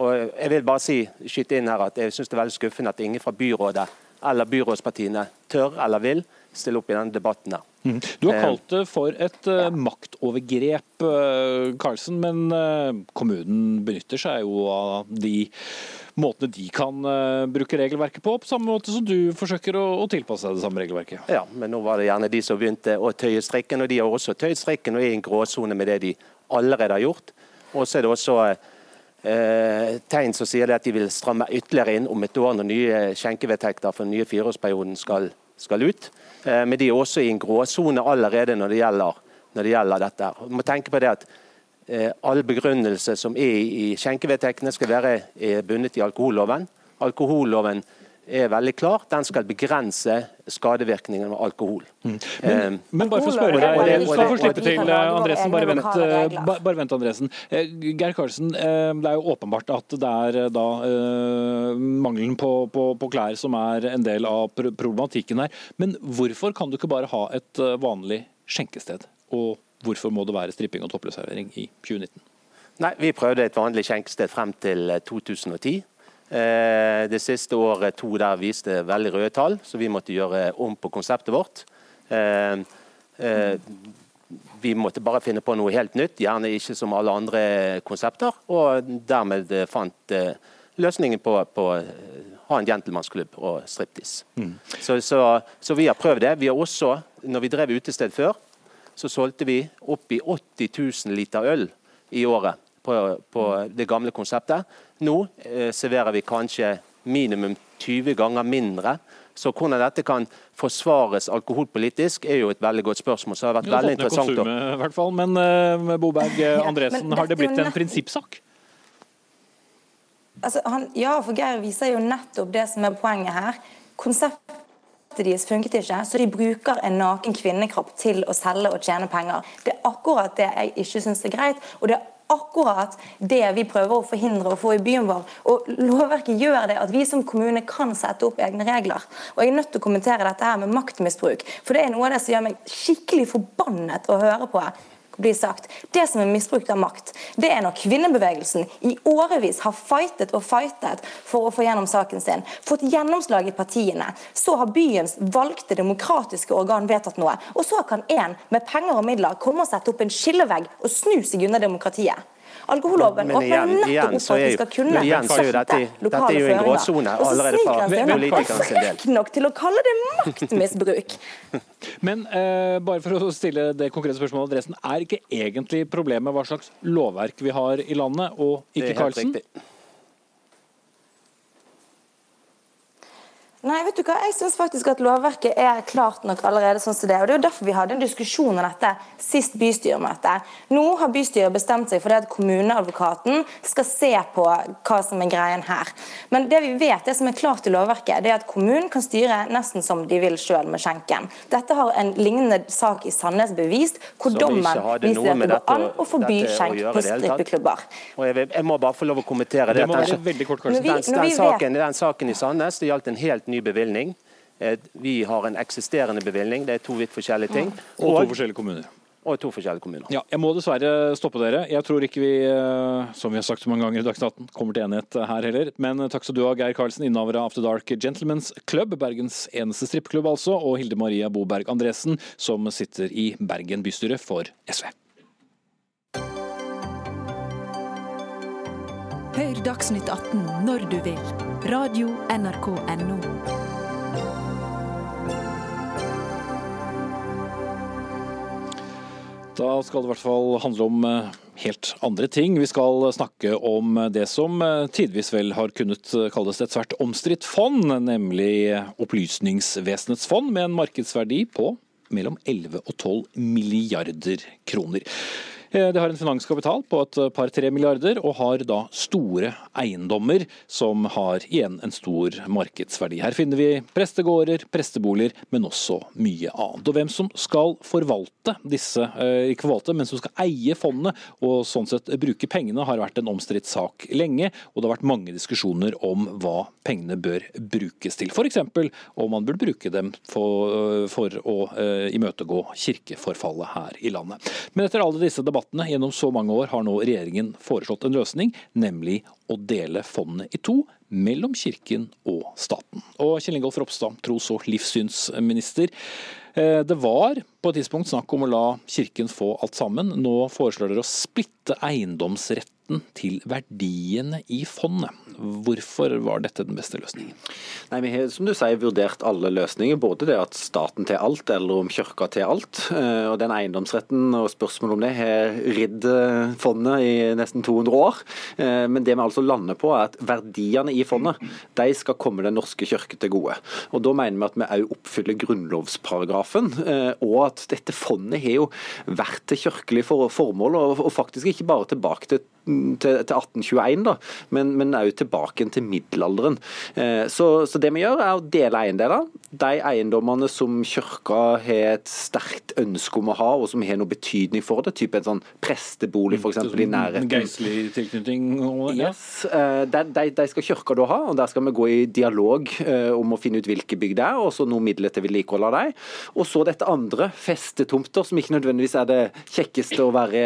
Og jeg vil bare si, skyte inn her at jeg synes det er veldig skuffende at ingen fra byrådet eller byrådspartiene tør eller vil stille opp i denne debatten. her. Mhm. Du har Eh, kalt det for et ja. maktovergrep, Carlsen, Karlsen, men eh, kommunen benytter seg jo av de måtene de kan eh, bruke regelverket på, på samme måte som du forsøker å, å tilpasse deg det samme regelverket. Ja, men nå var det gjerne de som begynte å tøye strikken, og de har også tøyd strikken og er i en gråsone med det de allerede har gjort. Og så er det også eh, tegn som sier det at de vil stramme ytterligere inn om et år når nye skjenkevedtekter for den nye fireårsperioden skal, skal ut. Eh, men de er også i en gråsone allerede når det gjelder, når det gjelder dette. Man må tenke på det at eh, all begrunnelse som er i skjenkevedtektene skal være eh, bundet i alkoholloven. Alkoholloven er veldig klar. Den skal begrense skadevirkningene av alkohol. Men, Eh, men bare for å spørre Og det- deg, og det- det- få og slippe til, våre Andresen. Bare vent, eh, bare vent Andresen. Eh, Geir Karlsen, eh, det er jo åpenbart at det er eh, da eh, mangelen på, på, på klær som er en del av problematikken her. Men hvorfor kan du ikke bare ha et eh, vanlig skjenkested? Og hvorfor må det være stripping og toppløsservering i 2019? Nei, Vi prøvde et vanlig skjenkested frem til eh, 2010. Eh, Det siste året to der viste veldig røde tall, så vi måtte gjøre om på konseptet vårt. Eh, eh, Vi måtte bare finne på noe helt nytt, gjerne ikke som alle andre konsepter. Og dermed fant løsningen på å ha en gentlemansklubb og striptease. Så, så, så vi har prøvd det. Vi har også, når vi drev utested før, så solgte vi opp i 80 000 liter øl i året på, på det gamle konseptet. Nå eh, serverer vi kanskje minimum 20 ganger mindre. Så hvordan dette kan forsvares alkoholpolitisk, er jo et veldig godt spørsmål. Så det har vært veldig interessant konsumet, i hvert fall. Men eh, Boberg eh, Andresen, men har det blitt en prinsippsak? Altså, han, ja, for Geir viser jo nettopp det som er poenget her. Konseptet deres funket ikke, så de bruker en naken kvinnekropp til å selge og tjene penger. Det er akkurat det jeg ikke syns er greit. og det er akkurat det vi prøver å forhindre å få i byen vår. Og Lovverket gjør det at vi som kommune kan sette opp egne regler. Og Jeg er nødt til å kommentere dette her med maktmisbruk. For det er noe av det som gjør meg skikkelig forbannet å høre på blir sagt. Det som er misbrukt av makt, det er når kvinnebevegelsen i årevis har fightet og fightet for å få gjennom saken sin, fått gjennomslag i partiene. Så har byens valgte demokratiske organ vedtatt noe. Og så kan en med penger og midler komme og sette opp en skillevegg og snu seg unna demokratiet. Alkoholloven Men åpner igjen- nettopp igjen så for at er vi jo- skal kunne men igjen så er jo dette- sette dette er lokale jo en føringer. gråsone Og så allerede sniker fra han seg. Frekk nok til å kalle det maktmisbruk. Men eh, bare for å stille det konkrete spørsmålet, adressen, er ikke egentlig problemet hva slags lovverk vi har i landet, og Det ikke er helt Karlsen? Nei, vet du hva? Jeg syns faktisk at lovverket er klart nok allerede sånn som det. Og Det er jo derfor vi hadde en diskusjon om dette sist bystyremøte. Nå har bystyret bestemt seg for det at kommuneadvokaten skal se på hva som er greien her. Men det vi vet, det som er klart i lovverket, det er at kommunen kan styre nesten som de vil sjøl med skjenken. Dette har en lignende sak i Sandnes bevist, hvor dommen viser at det går an å- forby skjenk på strippeklubber. Og jeg, vil, jeg må bare få lov å kommentere det. Det må være veldig kort, Når vi- den, når den, saken, den saken i Sandnes det gjaldt en helt ny bevilgning. Eh, Vi har en eksisterende bevilgning, det er to vidt forskjellige ting. Og to forskjellige kommuner. og to forskjellige kommuner. Ja, jeg må dessverre stoppe dere. Jeg tror ikke vi, eh, som vi har sagt så mange ganger i Dagsnytt 18, kommer til enighet her heller. Men takk skal du ha, Geir Karlsen, innehaver av After Dark Gentlemen's Club, Bergens eneste strippeklubb altså, og Hilde Maria Boberg Andresen, som sitter i Bergen bystyre for SV. Hør Dagsnytt 18 når du vil. Radio NRK Radio.nrk.no. Da skal det i hvert fall handle om eh, helt andre ting. Vi skal snakke om det som eh, tidvis vel har kunnet kalles et svært omstridt fond, nemlig Opplysningsvesenets fond, med en markedsverdi på mellom 11 og 12 milliarder kroner. Det har en finanskapital på et par-tre milliarder, og har da store eiendommer som har igjen en stor markedsverdi. Her finner vi prestegårder, presteboliger, men også mye annet. Og hvem som skal forvalte disse, ikke forvalte, men som skal eie fondet og sånn sett bruke pengene, har vært en omstridt sak lenge. Og det har vært mange diskusjoner om hva pengene bør brukes til. F.eks. om man burde bruke dem for, for å imøtegå kirkeforfallet her i landet. Men etter alle disse debattene gjennom så mange år har nå regjeringen foreslått en løsning, nemlig å dele fondet i to mellom kirken og staten. Og Kjell Ingolf Ropstad, tros- og livssynsminister. Eh, det var på et tidspunkt snakk om å la kirken få alt sammen. Nå foreslår dere å splitte eiendomsretten til verdiene i fondet. Hvorfor var dette den beste løsningen? Nei, Vi har som du sier, vurdert alle løsninger. Både det at staten til alt, eller om kirka til alt. Eh, og Den eiendomsretten og spørsmålet om det har ridd eh, fondet i nesten 200 år. Men det vi altså lander på, er at verdiene i fondet de skal komme Den norske kirke til gode. Og Da mener vi at vi òg oppfyller grunnlovsparagrafen. og at dette fondet har jo vært til kirkelig formål, og faktisk ikke bare tilbake til til, 1821, da, men òg tilbake til middelalderen. Eh, så, så, det vi gjør, er å dele eiendeler. De eiendommene som kirka har et sterkt ønske om å ha, og som har noe betydning for det, type en sånn prestebolig f.eks. i nærheten. Geistlig tilknytning? Yes. Eh, de, de, de, skal kirka da ha, og der skal vi gå i dialog eh, om å finne ut hvilke bygg det er, og så noen midler til vedlikehold av dem. Og så dette andre, festetomter, som ikke nødvendigvis er det kjekkeste å være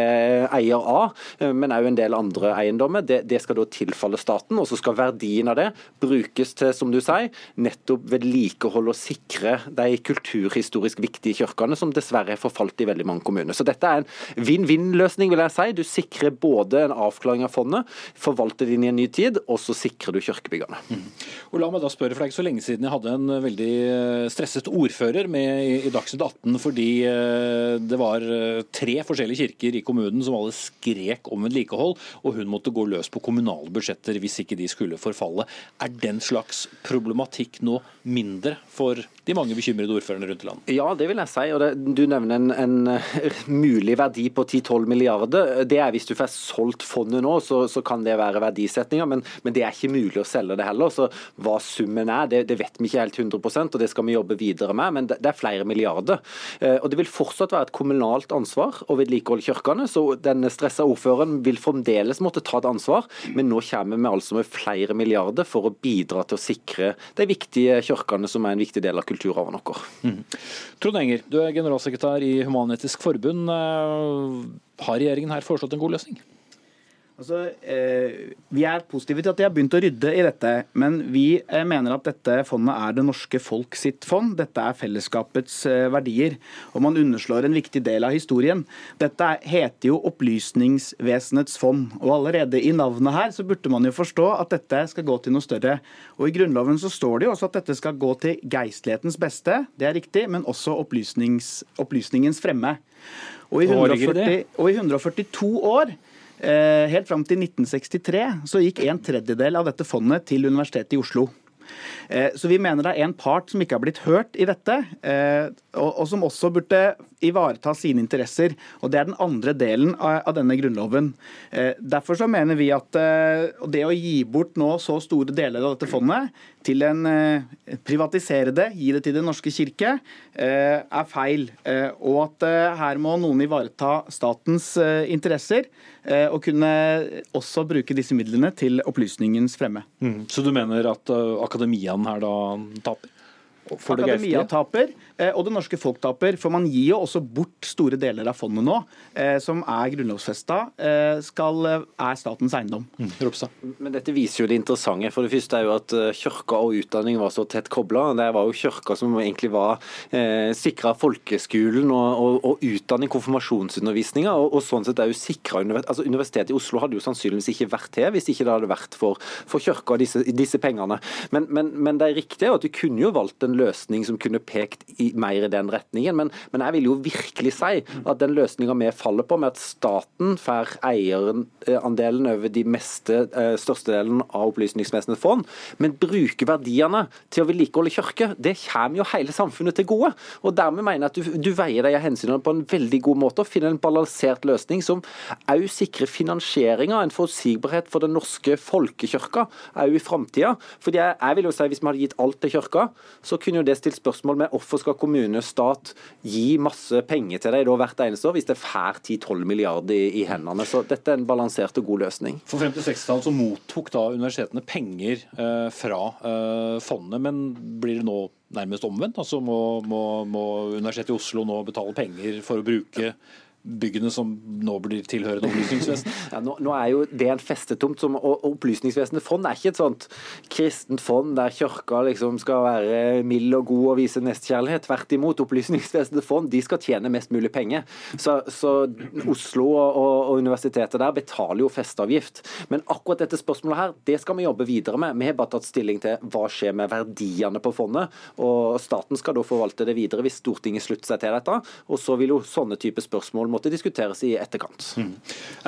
eier av, men òg en del andre eiendommer. Det, det, skal da tilfalle staten, og så skal verdien av det brukes til, som du sier, nettopp vedlikehold og sikre de kulturhistorisk viktige kirkene, som dessverre har forfalt i veldig mange kommuner. Så dette er en vinn-vinn-løsning, vil jeg si. Du sikrer både en avklaring av fondet, forvalter det inn i en ny tid, og så sikrer du kirkebyggene. Mm. Og la meg da spørre, for Det er ikke så lenge siden jeg hadde en veldig eh, stresset ordfører med i Dagsnytt 18 fordi eh, det var eh, tre forskjellige kirker i kommunen som alle skrek om vedlikehold og hun måtte gå løs på kommunale budsjetter hvis ikke de skulle forfalle. Er den slags problematikk nå mindre for de mange bekymrede ordførerne rundt i landet? Ja, det vil jeg si. og det, Du nevner en, en, eh, mulig verdi på 10-12 milliarder. Det er Hvis du får solgt fondet nå, så, så kan det være verdisetninga, men, men, det er ikke mulig å selge det heller. Så Hva summen er, det, det vet vi ikke helt 100% og det skal vi jobbe videre med. Men det, det er flere milliarder. Eh, og Det vil fortsatt være et kommunalt ansvar å vedlikeholde kirkene. Så den stressa ordføreren vil fremdeles måtte ta et ansvar, men nå kommer vi altså med flere milliarder for å bidra til å sikre de viktige kirkene som er en viktig del av kulturarven vår. Mm. Trond Enger, du er generalsekretær i Human-Etisk Forbund. Eh, har regjeringen her foreslått en god løsning? Altså, eh, Vi er positive til at de har begynt å rydde i dette, men vi eh, mener at dette fondet er det norske folk sitt fond. Dette er fellesskapets eh, verdier, og man underslår en viktig del av historien. Dette heter jo Opplysningsvesenets fond, og allerede i navnet her så burde man jo forstå at dette skal gå til noe større. Og I Grunnloven så står det jo også at dette skal gå til geistlighetens beste, det er riktig, men også opplysningens fremme. Og i, 140, og i 142 år helt fram til 1963 så gikk en tredjedel av dette fondet til Universitetet i Oslo. Eh, så vi mener det er en part som ikke har blitt hørt i dette, eh, og som også burde ivareta sine interesser. Og Det er den andre delen av denne grunnloven. Derfor så mener vi at det å gi bort nå så store deler av dette fondet til en privatisere det, gi det til Den norske kirke, er feil. Og at her må noen ivareta statens interesser. Eh, og kunne også bruke disse midlene til opplysningens fremme. Mm. Så du mener at akademiaen her da taper? Akademia taper, eh, og det norske folk taper. For man gir jo også bort store deler av fondet nå, eh, som er grunnlovfesta, eh, er statens eiendom. Mm, Men dette viser jo det interessante. For det første er jo at kirka og utdanning var så tett kobla. Det var jo kirka som egentlig var eh, sikra folkeskolen og, og, og, utdanning, konfirmasjonsundervisninga, og, og, sånn sett er jo sikra altså Universitetet i Oslo hadde jo sannsynligvis ikke vært her hvis ikke det hadde vært for, for kirka og disse, disse pengene. Men, men, men det er riktig at du kunne jo valgt en en løsning som kunne pekt i, mer i den retningen. Men, men jeg vil jo virkelig si at den løsninga vi faller på, med at staten får eierandelen over de meste, eh, størstedelen av Opplysningsvesenets fond, men bruker verdiene til å vedlikeholde kirke, det kommer jo hele samfunnet til gode. Og Dermed mener jeg at du, du veier de hensynene på en veldig god måte og finner en balansert løsning som òg sikrer finansieringa, en forutsigbarhet for den norske folkekirka òg i framtida. Jeg, jeg vil jo si Hvis vi hadde gitt alt til kirka, så kunne jo det stilt spørsmål med hvorfor skal kommune og stat gi masse penger til dem hvert eneste år, hvis det får 10-12 milliarder i, i, hendene. Så dette er en balansert og god løsning. For frem til 60-tallet så mottok da universitetene penger eh, fra eh, fondet, men blir det nå nærmest omvendt? Altså må, må, må Universitetet i Oslo nå betale penger for å bruke byggene som nå blir tilhørende Opplysningsvesenet? Ja, nå, nå, er jo det en festetomt, som, og Opplysningsvesenet fond er ikke et sånt kristent fond der kirka liksom skal være mild og god og vise nestekjærlighet. Tvert imot. Opplysningsvesenet fond de skal tjene mest mulig penger. Så, så Oslo og, og, universitetet der betaler jo festeavgift. Men akkurat dette spørsmålet her, det skal vi jobbe videre med. Vi har bare tatt stilling til hva skjer med verdiene på fondet. og Staten skal da forvalte det videre hvis Stortinget slutter seg til dette. Og så vil jo sånne type spørsmål måtte diskuteres i etterkant. Mm.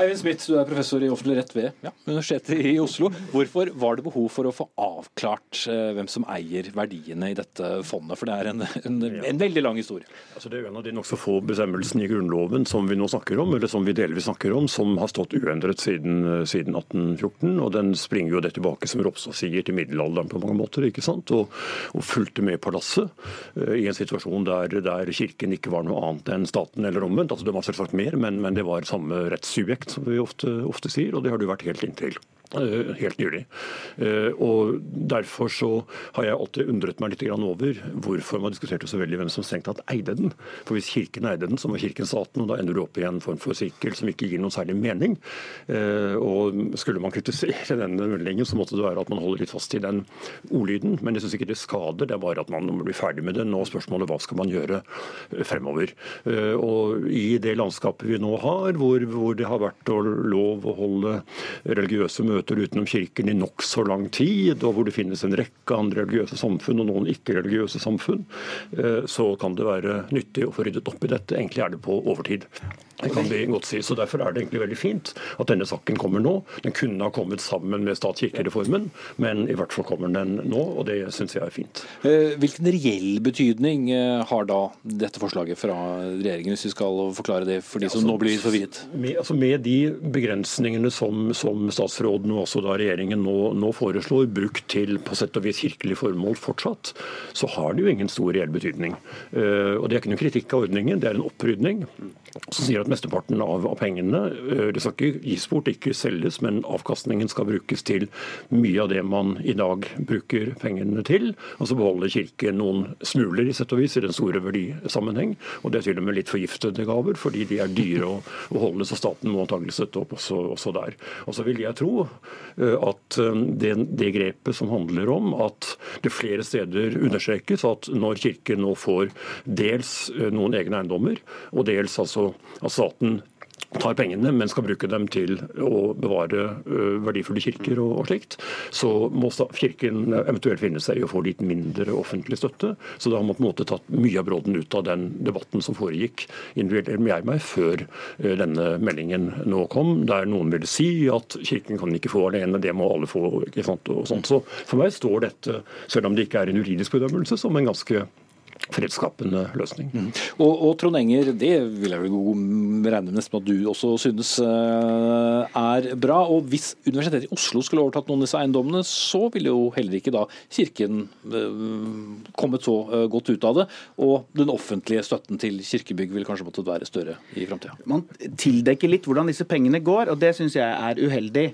Eivind Smith, du er professor i offentlig rett ved ja, Universitetet i Oslo. Hvorfor var det behov for å få avklart eh, hvem som eier verdiene i dette fondet? For det er en, en, en veldig lang historie. Altså, det er en av de nokså få bestemmelsene i Grunnloven som vi nå snakker om, eller som vi delvis snakker om, som har stått uendret siden, siden 1814. og Den springer jo det tilbake, som Ropstad sier, til middelalderen på mange måter. ikke sant? Og, og fulgte med palasset uh, i en situasjon der, der, Kirken ikke var noe annet enn staten, eller omvendt. altså det var selvsagt mer, men, men det var samme rettssubjekt, som vi ofte, ofte sier, og det har det vært helt inntil. Eh, helt nylig. Eh, og Derfor så har jeg alltid undret meg litt over hvorfor man diskuterte så veldig hvem som strengt tatt eide den. For Hvis Kirken eide den, så var Kirken staten, og da ender du opp i en form for sirkel som ikke gir noen særlig mening. Eh, og Skulle man kritisere denne meldingen, så måtte det være at man holder litt fast i den ordlyden. Men jeg syns ikke det skader, det er bare at man må bli ferdig med den. Og spørsmålet hva skal man gjøre fremover. Og I det landskapet vi nå har, hvor, hvor det har vært lov å holde religiøse møter møter utenom kirken i nokså lang tid, og hvor det finnes en rekke andre religiøse samfunn og noen ikke-religiøse samfunn, eh, så kan det være nyttig å få ryddet opp i dette. Egentlig er det på overtid. Det kan vi godt si. Så Derfor er det egentlig veldig fint at denne saken kommer nå. Den kunne ha kommet sammen med stat-kirke-reformen, men i hvert fall kommer den nå, og det syns jeg er fint. Eh, hvilken reell betydning eh, har da dette forslaget fra regjeringen, hvis vi skal forklare det for de som nå blir forvirret? Med, altså med de begrensningene som, som, statsråden og også da regjeringen nå, nå, foreslår, brukt til på sett og vis kirkelig formål fortsatt, så har det jo ingen stor reell betydning. Uh, og Det er ikke noen kritikk av ordningen, det er en opprydning som sier at mesteparten av, av pengene eh, det skal ikke gis bort, ikke selges, men avkastningen skal brukes til mye av det man i dag bruker pengene til. Og så beholder Kirken noen smuler i sett og vis i den store verdisammenheng. Og det er til og med litt forgiftede gaver, fordi de er dyre å, å holde, så staten må antagelig støtte opp også, også, der. Og så vil jeg tro eh, at eh, det, det grepet som handler om at det flere steder understrekes at når Kirken nå får dels noen egne eiendommer, og dels altså at staten tar pengene, men skal bruke dem til å bevare verdifulle kirker og, slikt, så må Kirken eventuelt finne seg i å få litt mindre offentlig støtte. Så da har man på en måte tatt mye av brodden ut av den debatten som foregikk meg før denne meldingen nå kom, der noen ville si at Kirken kan ikke få alene, det må alle få. ikke sant, og sånt. Så for meg står dette, selv om det ikke er en juridisk bedømmelse, som en ganske fredsskapende løsning. Mm. Og, og, Trond Enger, det vil jeg vel regne med nesten at du også synes eh, er bra. og Hvis Universitetet i Oslo skulle overtatt noen av disse eiendommene, så ville jo heller ikke da Kirken eh, kommet så eh, godt ut av det. Og den offentlige støtten til kirkebygg ville kanskje måttet være større i framtida. Man tildekker litt hvordan disse pengene går, og det syns jeg er uheldig.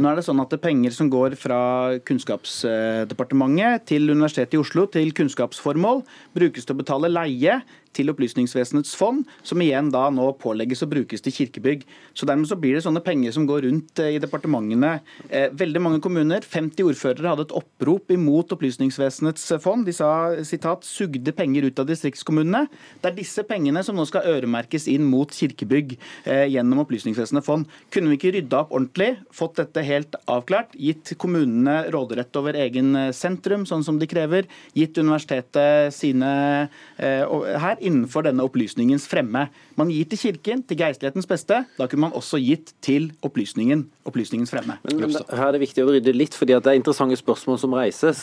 Nå er det sånn at det er penger som går fra Kunnskapsdepartementet til Universitetet i Oslo til kunnskapsformål brukes til å betale leie til Opplysningsvesenets fond, som igjen da nå pålegges å brukes til kirkebygg. Så dermed så blir det sånne penger som går rundt i departementene. Veldig mange kommuner, 50 ordførere, hadde et opprop imot Opplysningsvesenets fond. De sa sitat, 'sugde penger ut av distriktskommunene'. Det er disse pengene som nå skal øremerkes inn mot kirkebygg gjennom Opplysningsvesenets fond. Kunne vi ikke rydda opp ordentlig, fått dette helt avklart, gitt kommunene råderett over egen sentrum, sånn som de krever, gitt universitetet sine her innenfor denne opplysningens fremme. Man gir til Kirken, til geistlighetens beste. Da kunne man også gitt til opplysningen, opplysningens fremme. Men, men her er det viktig å rydde litt, fordi det er interessante spørsmål som reises.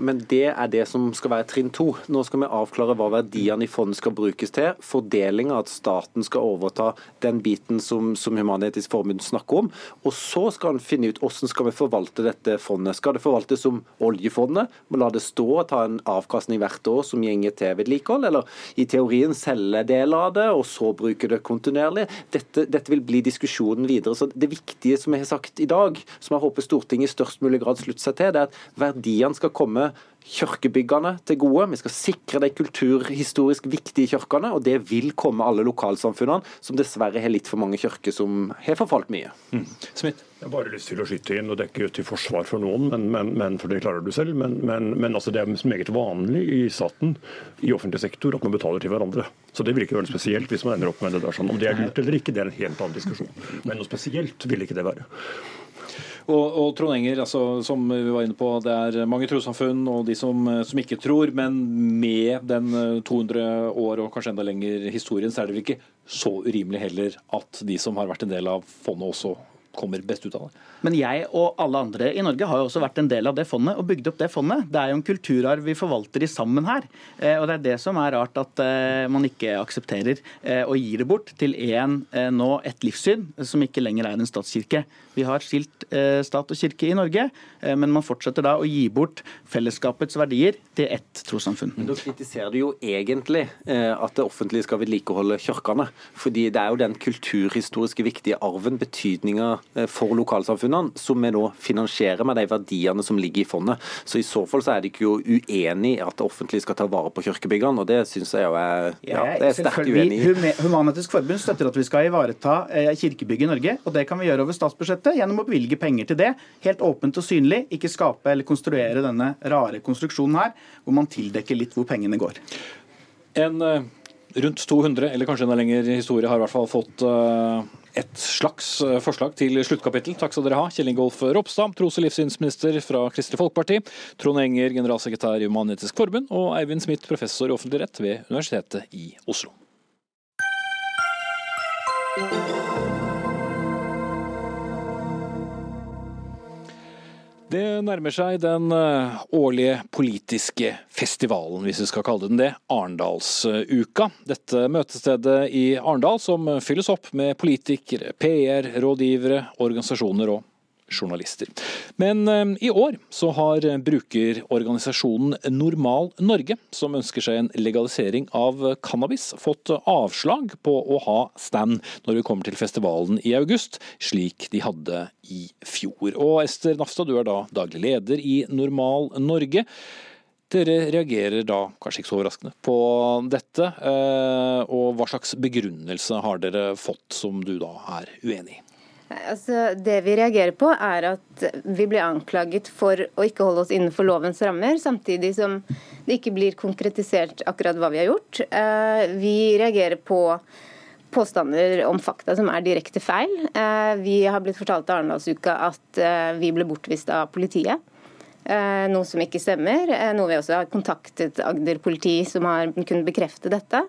Men det er det som skal være trinn to. Nå skal vi avklare hva verdiene i fondet skal brukes til. Fordelinga, at staten skal overta den biten som, som Human-Etisk Forbund snakker om. Og så skal en finne ut hvordan skal vi forvalte dette fondet. Skal det forvaltes som oljefondet? Må la det stå og ta en avkastning hvert år som gjenger til vedlikehold? Eller i teorien selge deler av det, og så bruke det kontinuerlig? Dette, dette vil bli diskusjonen videre. Så Det viktige som jeg har sagt i dag, som jeg håper Stortinget i størst mulig grad slutter seg til, det er at verdiene skal komme kirkebyggene til gode. Vi skal sikre de kulturhistorisk viktige kirkene, og det vil komme alle lokalsamfunnene, som dessverre har litt for mange kirker som har forfalt mye. Mm. Smith? Jeg har bare lyst til å skyte inn, og det er ikke til forsvar for noen, men, men, men for det klarer du selv. Men, men altså det er meget vanlig i staten, i offentlig sektor, at man betaler til hverandre. Så det vil ikke være noe spesielt hvis man ender opp med det der. sånn. Om det er lurt eller ikke, det er en helt annen diskusjon. Men noe spesielt vil ikke det være. Og, og Trond Enger, altså, som vi var inne på, det er mange trossamfunn og de som, som, ikke tror, men med den 200 år og kanskje enda lenger historien, så er det vel ikke så urimelig heller at de som har vært en del av fondet, også kommer best ut av det. Men jeg og alle andre i Norge har jo også vært en del av det fondet og bygd opp det fondet. Det er jo en kulturarv vi forvalter i sammen her. Og det er det som er rart at man ikke aksepterer å gi det bort til en nå et livssyn som ikke lenger er en statskirke. Vi har skilt stat og kirke i Norge, men man fortsetter da å gi bort fellesskapets verdier til ett trossamfunn. Da kritiserer du jo egentlig at det offentlige skal vedlikeholde kirkene. Fordi det er jo den kulturhistoriske viktige arven, betydninga for lokalsamfunnet kommunene, som vi nå finansierer med de verdiene som ligger i fondet. Så I så fall så er de ikke jo uenig i at det offentlige skal ta vare på kirkebyggene, og det syns jeg jo er, ja, det er sterkt uenig i. Human-Etisk Forbund støtter at vi skal ivareta eh, kirkebygg i Norge, og det kan vi gjøre over statsbudsjettet gjennom å bevilge penger til det. Helt åpent og synlig, ikke skape eller konstruere denne rare konstruksjonen her, hvor man tildekker litt hvor pengene går. En uh, rundt 200, eller kanskje enda lenger historie, har i hvert fall fått uh et slags eh, forslag til sluttkapittel. Takk skal dere ha. Kjell Ingolf Ropstad, tros- og livssynsminister fra Kristelig Folkeparti. Trond Enger, generalsekretær i Human-Etisk Forbund. Og Eivind Smith, professor i offentlig rett ved Universitetet i Oslo. Det nærmer seg den eh, årlige politiske festivalen, hvis vi skal kalle den det, Arendalsuka. Dette møtestedet i Arendal som fylles opp med politikere, PR, rådgivere, organisasjoner og journalister. Men eh, i år så har brukerorganisasjonen Normal Norge, som ønsker seg en legalisering av cannabis, fått avslag på å ha stand når vi kommer til festivalen i august, slik de hadde i fjor. Og Ester Nafstad, du er da daglig leder i Normal Norge. Dere reagerer da, kanskje ikke så overraskende, på dette. Eh, og hva slags begrunnelse har dere fått som du da er uenig i? Altså, det vi reagerer på, er at vi blir anklaget for å ikke holde oss innenfor lovens rammer, samtidig som det ikke blir konkretisert akkurat hva vi har gjort. Eh, vi reagerer på påstander om fakta som er direkte feil. Eh, vi har blitt fortalt av Arendalsuka at eh, vi ble bortvist av politiet. Noe som ikke stemmer. Noe vi også har kontaktet Agder politi, som har kunnet bekrefte dette.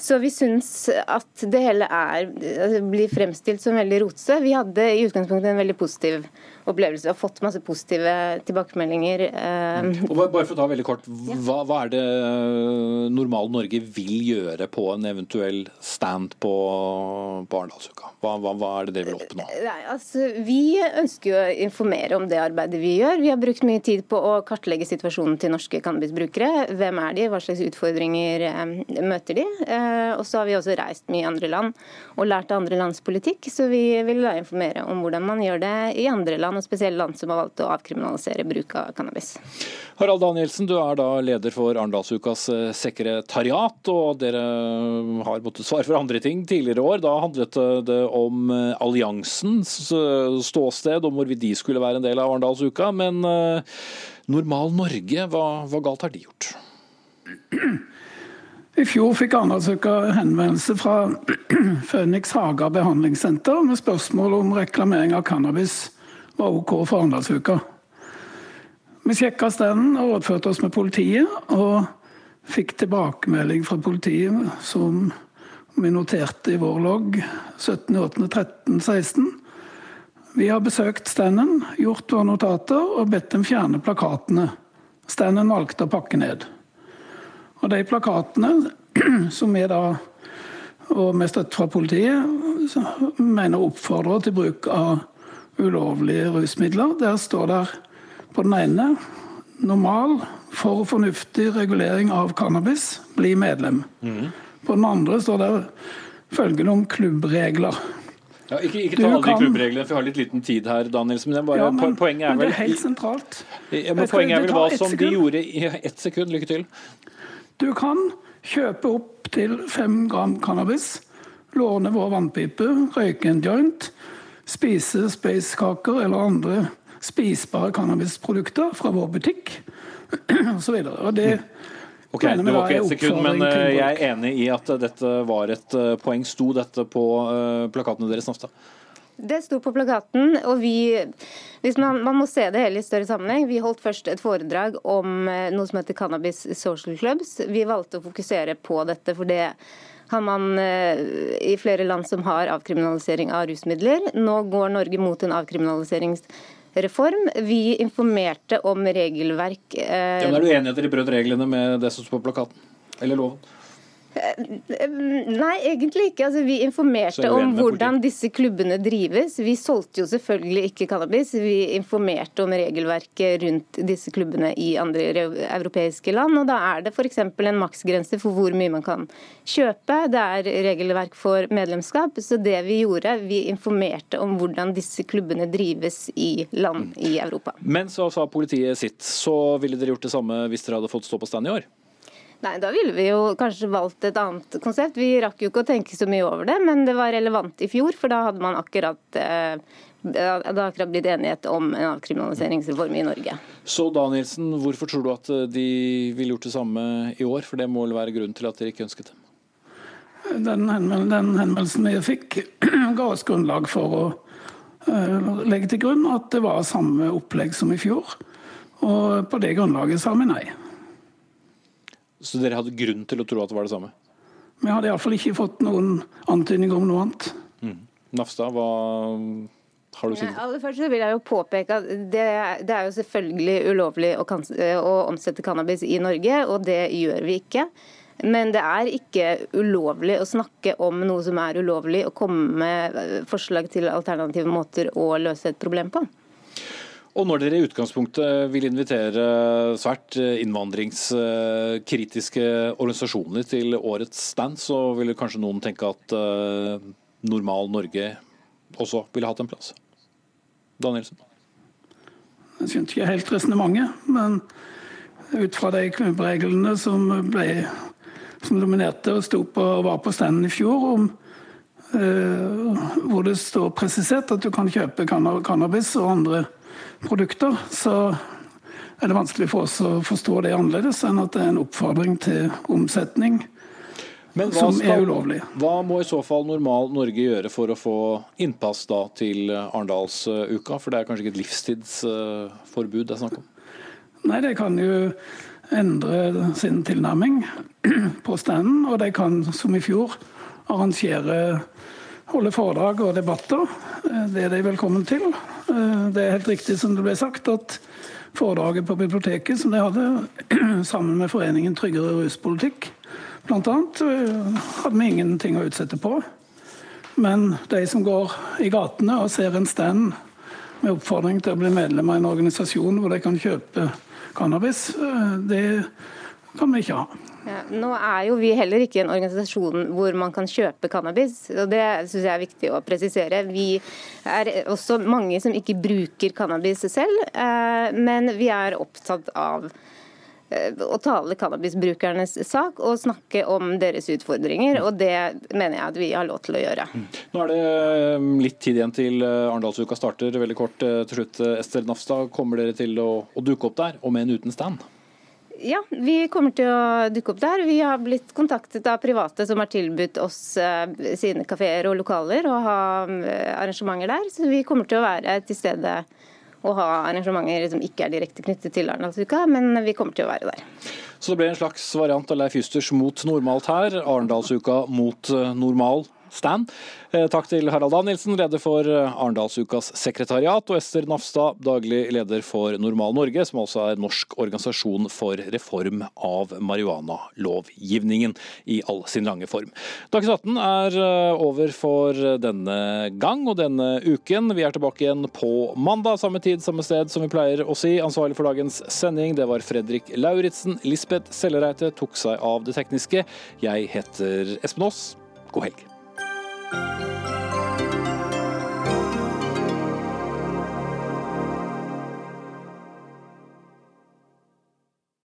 Så vi syns at det hele er, altså, blir fremstilt som veldig rotse. Vi hadde i utgangspunktet en veldig positiv opplevelse og fått masse positive tilbakemeldinger. Mm. Og bare for å ta veldig kort, hva, hva, er det eh, Normal Norge vil gjøre på en eventuell stand på, på Arendalsuka? Hva, hva, hva, er det dere vil oppnå? Eh, nei, altså, vi ønsker jo å informere om det arbeidet vi gjør. Vi har brukt mye tid på å kartlegge situasjonen til norske cannabisbrukere. Hvem er de, hva slags utfordringer møter de? Eh, og så har vi også reist mye i andre land og lært av andre lands politikk, så vi vil informere om hvordan man gjør det i andre land, og spesielt land som har valgt å avkriminalisere bruk av cannabis. Harald Danielsen, du er da leder for Arendalsukas eh, sekretariat, og dere har måttet svare for andre ting tidligere år. Da handlet det om eh, alliansens ståsted, om hvorvidt de skulle være en del av Arendalsuka. Men Normal Norge, hva, hva galt har de gjort? I fjor fikk Arendalsuka henvendelse fra Phoenix Haga behandlingssenter med spørsmål om reklamering av cannabis var OK for Arendalsuka. Vi sjekka standen og rådførte oss med politiet, og fikk tilbakemelding fra politiet som vi noterte i vår logg 17.8.13.16. Vi har besøkt standen, gjort våre notater og bedt dem fjerne plakatene. Standen valgte å pakke ned. Og de plakatene som vi da, og med støtte fra politiet, mener oppfordrer til bruk av ulovlige rusmidler, der står det på den ene normal, for fornuftig regulering av cannabis, bli medlem. Mm. På den andre står det følgende om klubbregler. Ja, ikke, ikke ta alle de klubbreglene, for vi har litt liten tid her, Daniels. Men, bare, ja, men, poenget er vel, men det er helt sentralt. Ja, men poenget er vel hva som de gjorde i ett sekund. Lykke til. Du kan kjøpe opp til fem gram cannabis, låne vår vannpipe, røyke en joint, spise spacekaker eller andre spisbare cannabisprodukter fra vår butikk osv. Det Ok, Det var ikke ett sekund, men eh, jeg er enig i at dette var et eh, poeng. Sto dette på eh, plakatene deres, Nafstad? Det sto på plakaten, og vi man, man, må se det hele i større sammenheng. Vi holdt først et foredrag om eh, noe som heter Cannabis Social Clubs. Vi valgte å fokusere på dette, for det har man eh, i flere land som har avkriminalisering av rusmidler. Nå går Norge mot en avkriminaliseringsreform. Vi informerte om regelverk eh, ja, men Er du enig i at dere brøt reglene med det som står på plakaten? Eller loven? Nei, egentlig ikke. Altså, vi informerte om hvordan disse klubbene drives. Vi solgte jo selvfølgelig ikke cannabis. Vi informerte om regelverket rundt disse klubbene i andre europeiske land. og Da er det f.eks. en maksgrense for hvor mye man kan kjøpe. Det er regelverk for medlemskap. Så det vi gjorde, vi informerte om hvordan disse klubbene drives i land i Europa. Men så sa politiet sitt. Så ville dere gjort det samme hvis dere hadde fått stå på stand i år? Nei, Da ville vi jo kanskje valgt et annet konsept. Vi rakk jo ikke å tenke så mye over det, men det var relevant i fjor, for da hadde man akkurat eh, det har akkurat blitt enighet om en avkriminaliseringsreform i Norge. Så Danielsen, hvorfor tror du at eh, de ville gjort det samme i år? For det må vel være grunnen til at dere ikke ønsket det? Den, henvendelsen vi fikk, ga oss grunnlag for å uh, legge til grunn at det var samme opplegg som i fjor. Og på det grunnlaget sa vi nei. Så dere hadde grunn til å tro at det var det samme? Vi hadde iallfall ikke fått noen antydning om noe annet. Mm. Nafstad, hva har du sagt? Ja, aller først vil jeg jo påpeke at det, det er jo selvfølgelig ulovlig å, å, omsette cannabis i Norge, og det gjør vi ikke. Men det er ikke ulovlig å snakke om noe som er ulovlig, og komme med forslag til alternative måter å løse et problem på. Og når dere i utgangspunktet vil invitere svært innvandringskritiske organisasjoner til årets stand, så vil kanskje noen tenke at uh, Normal Norge også ville hatt en plass. Danielsen? Jeg skjønte ikke helt resonnementet, men ut fra de klubbreglene som ble som dominerte og på, var på standen i fjor, om, uh, hvor det står presisert at du kan kjøpe cannabis og andre produkter, så er det vanskelig for oss å forstå det annerledes enn at det er en oppfordring til omsetning som skal, er ulovlig. Hva må i så fall normal Norge gjøre for å få innpass da til Arendalsuka? For det er kanskje ikke et livstidsforbud det er snakk om? Nei, det kan jo endre sin tilnærming på standen. Og de kan, som i fjor, arrangere holde foredrag og debatter. Det er de velkommen til. Eh, det er helt riktig som det ble sagt, at foredraget på biblioteket som de hadde, sammen med Foreningen tryggere ruspolitikk, bl.a., eh, hadde vi ingenting å utsette på. Men de som går i gatene og ser en stand med oppfordring til å bli medlem av en organisasjon hvor de kan kjøpe cannabis, eh, det kan vi ikke ha. Ja, nå er jo vi heller ikke en organisasjon hvor man kan kjøpe cannabis, og det syns jeg er viktig å presisere. Vi er også mange som ikke bruker cannabis selv, eh, men vi er opptatt av eh, å tale cannabisbrukernes sak og snakke om deres utfordringer. og Det mener jeg at vi har lov til å gjøre. Nå er det eh, litt tid igjen til Arendalsuka starter. Veldig kort til slutt, Ester Nafstad. Kommer dere til å, å duke opp der, om enn uten stand? Ja, vi kommer til å dukke opp der. Vi har blitt kontaktet av private som har tilbudt oss eh, sine kafeer og lokaler og ha eh, arrangementer der. Så vi kommer til å være til stede og ha arrangementer som ikke er direkte knyttet til Arendalsuka, men vi kommer til å være der. Så det ble en slags variant av Leif Justers mot normalt her. Arendalsuka mot eh, normal stand. Eh, takk til Harald Danielsen, leder for eh, Arendalsukas sekretariat, og Ester Nafstad, daglig leder for Normal Norge, som altså er norsk organisasjon for reform av marihuanalovgivningen i all sin lange form. Dagsnytt 18 er eh, over for denne gang og denne uken. Vi er tilbake igjen på mandag, samme tid, samme sted som vi pleier å si. Ansvarlig for dagens sending, det var Fredrik Lauritzen. Lisbeth Sellereite tok seg av det tekniske. Jeg heter Espen Aas. God helg. Música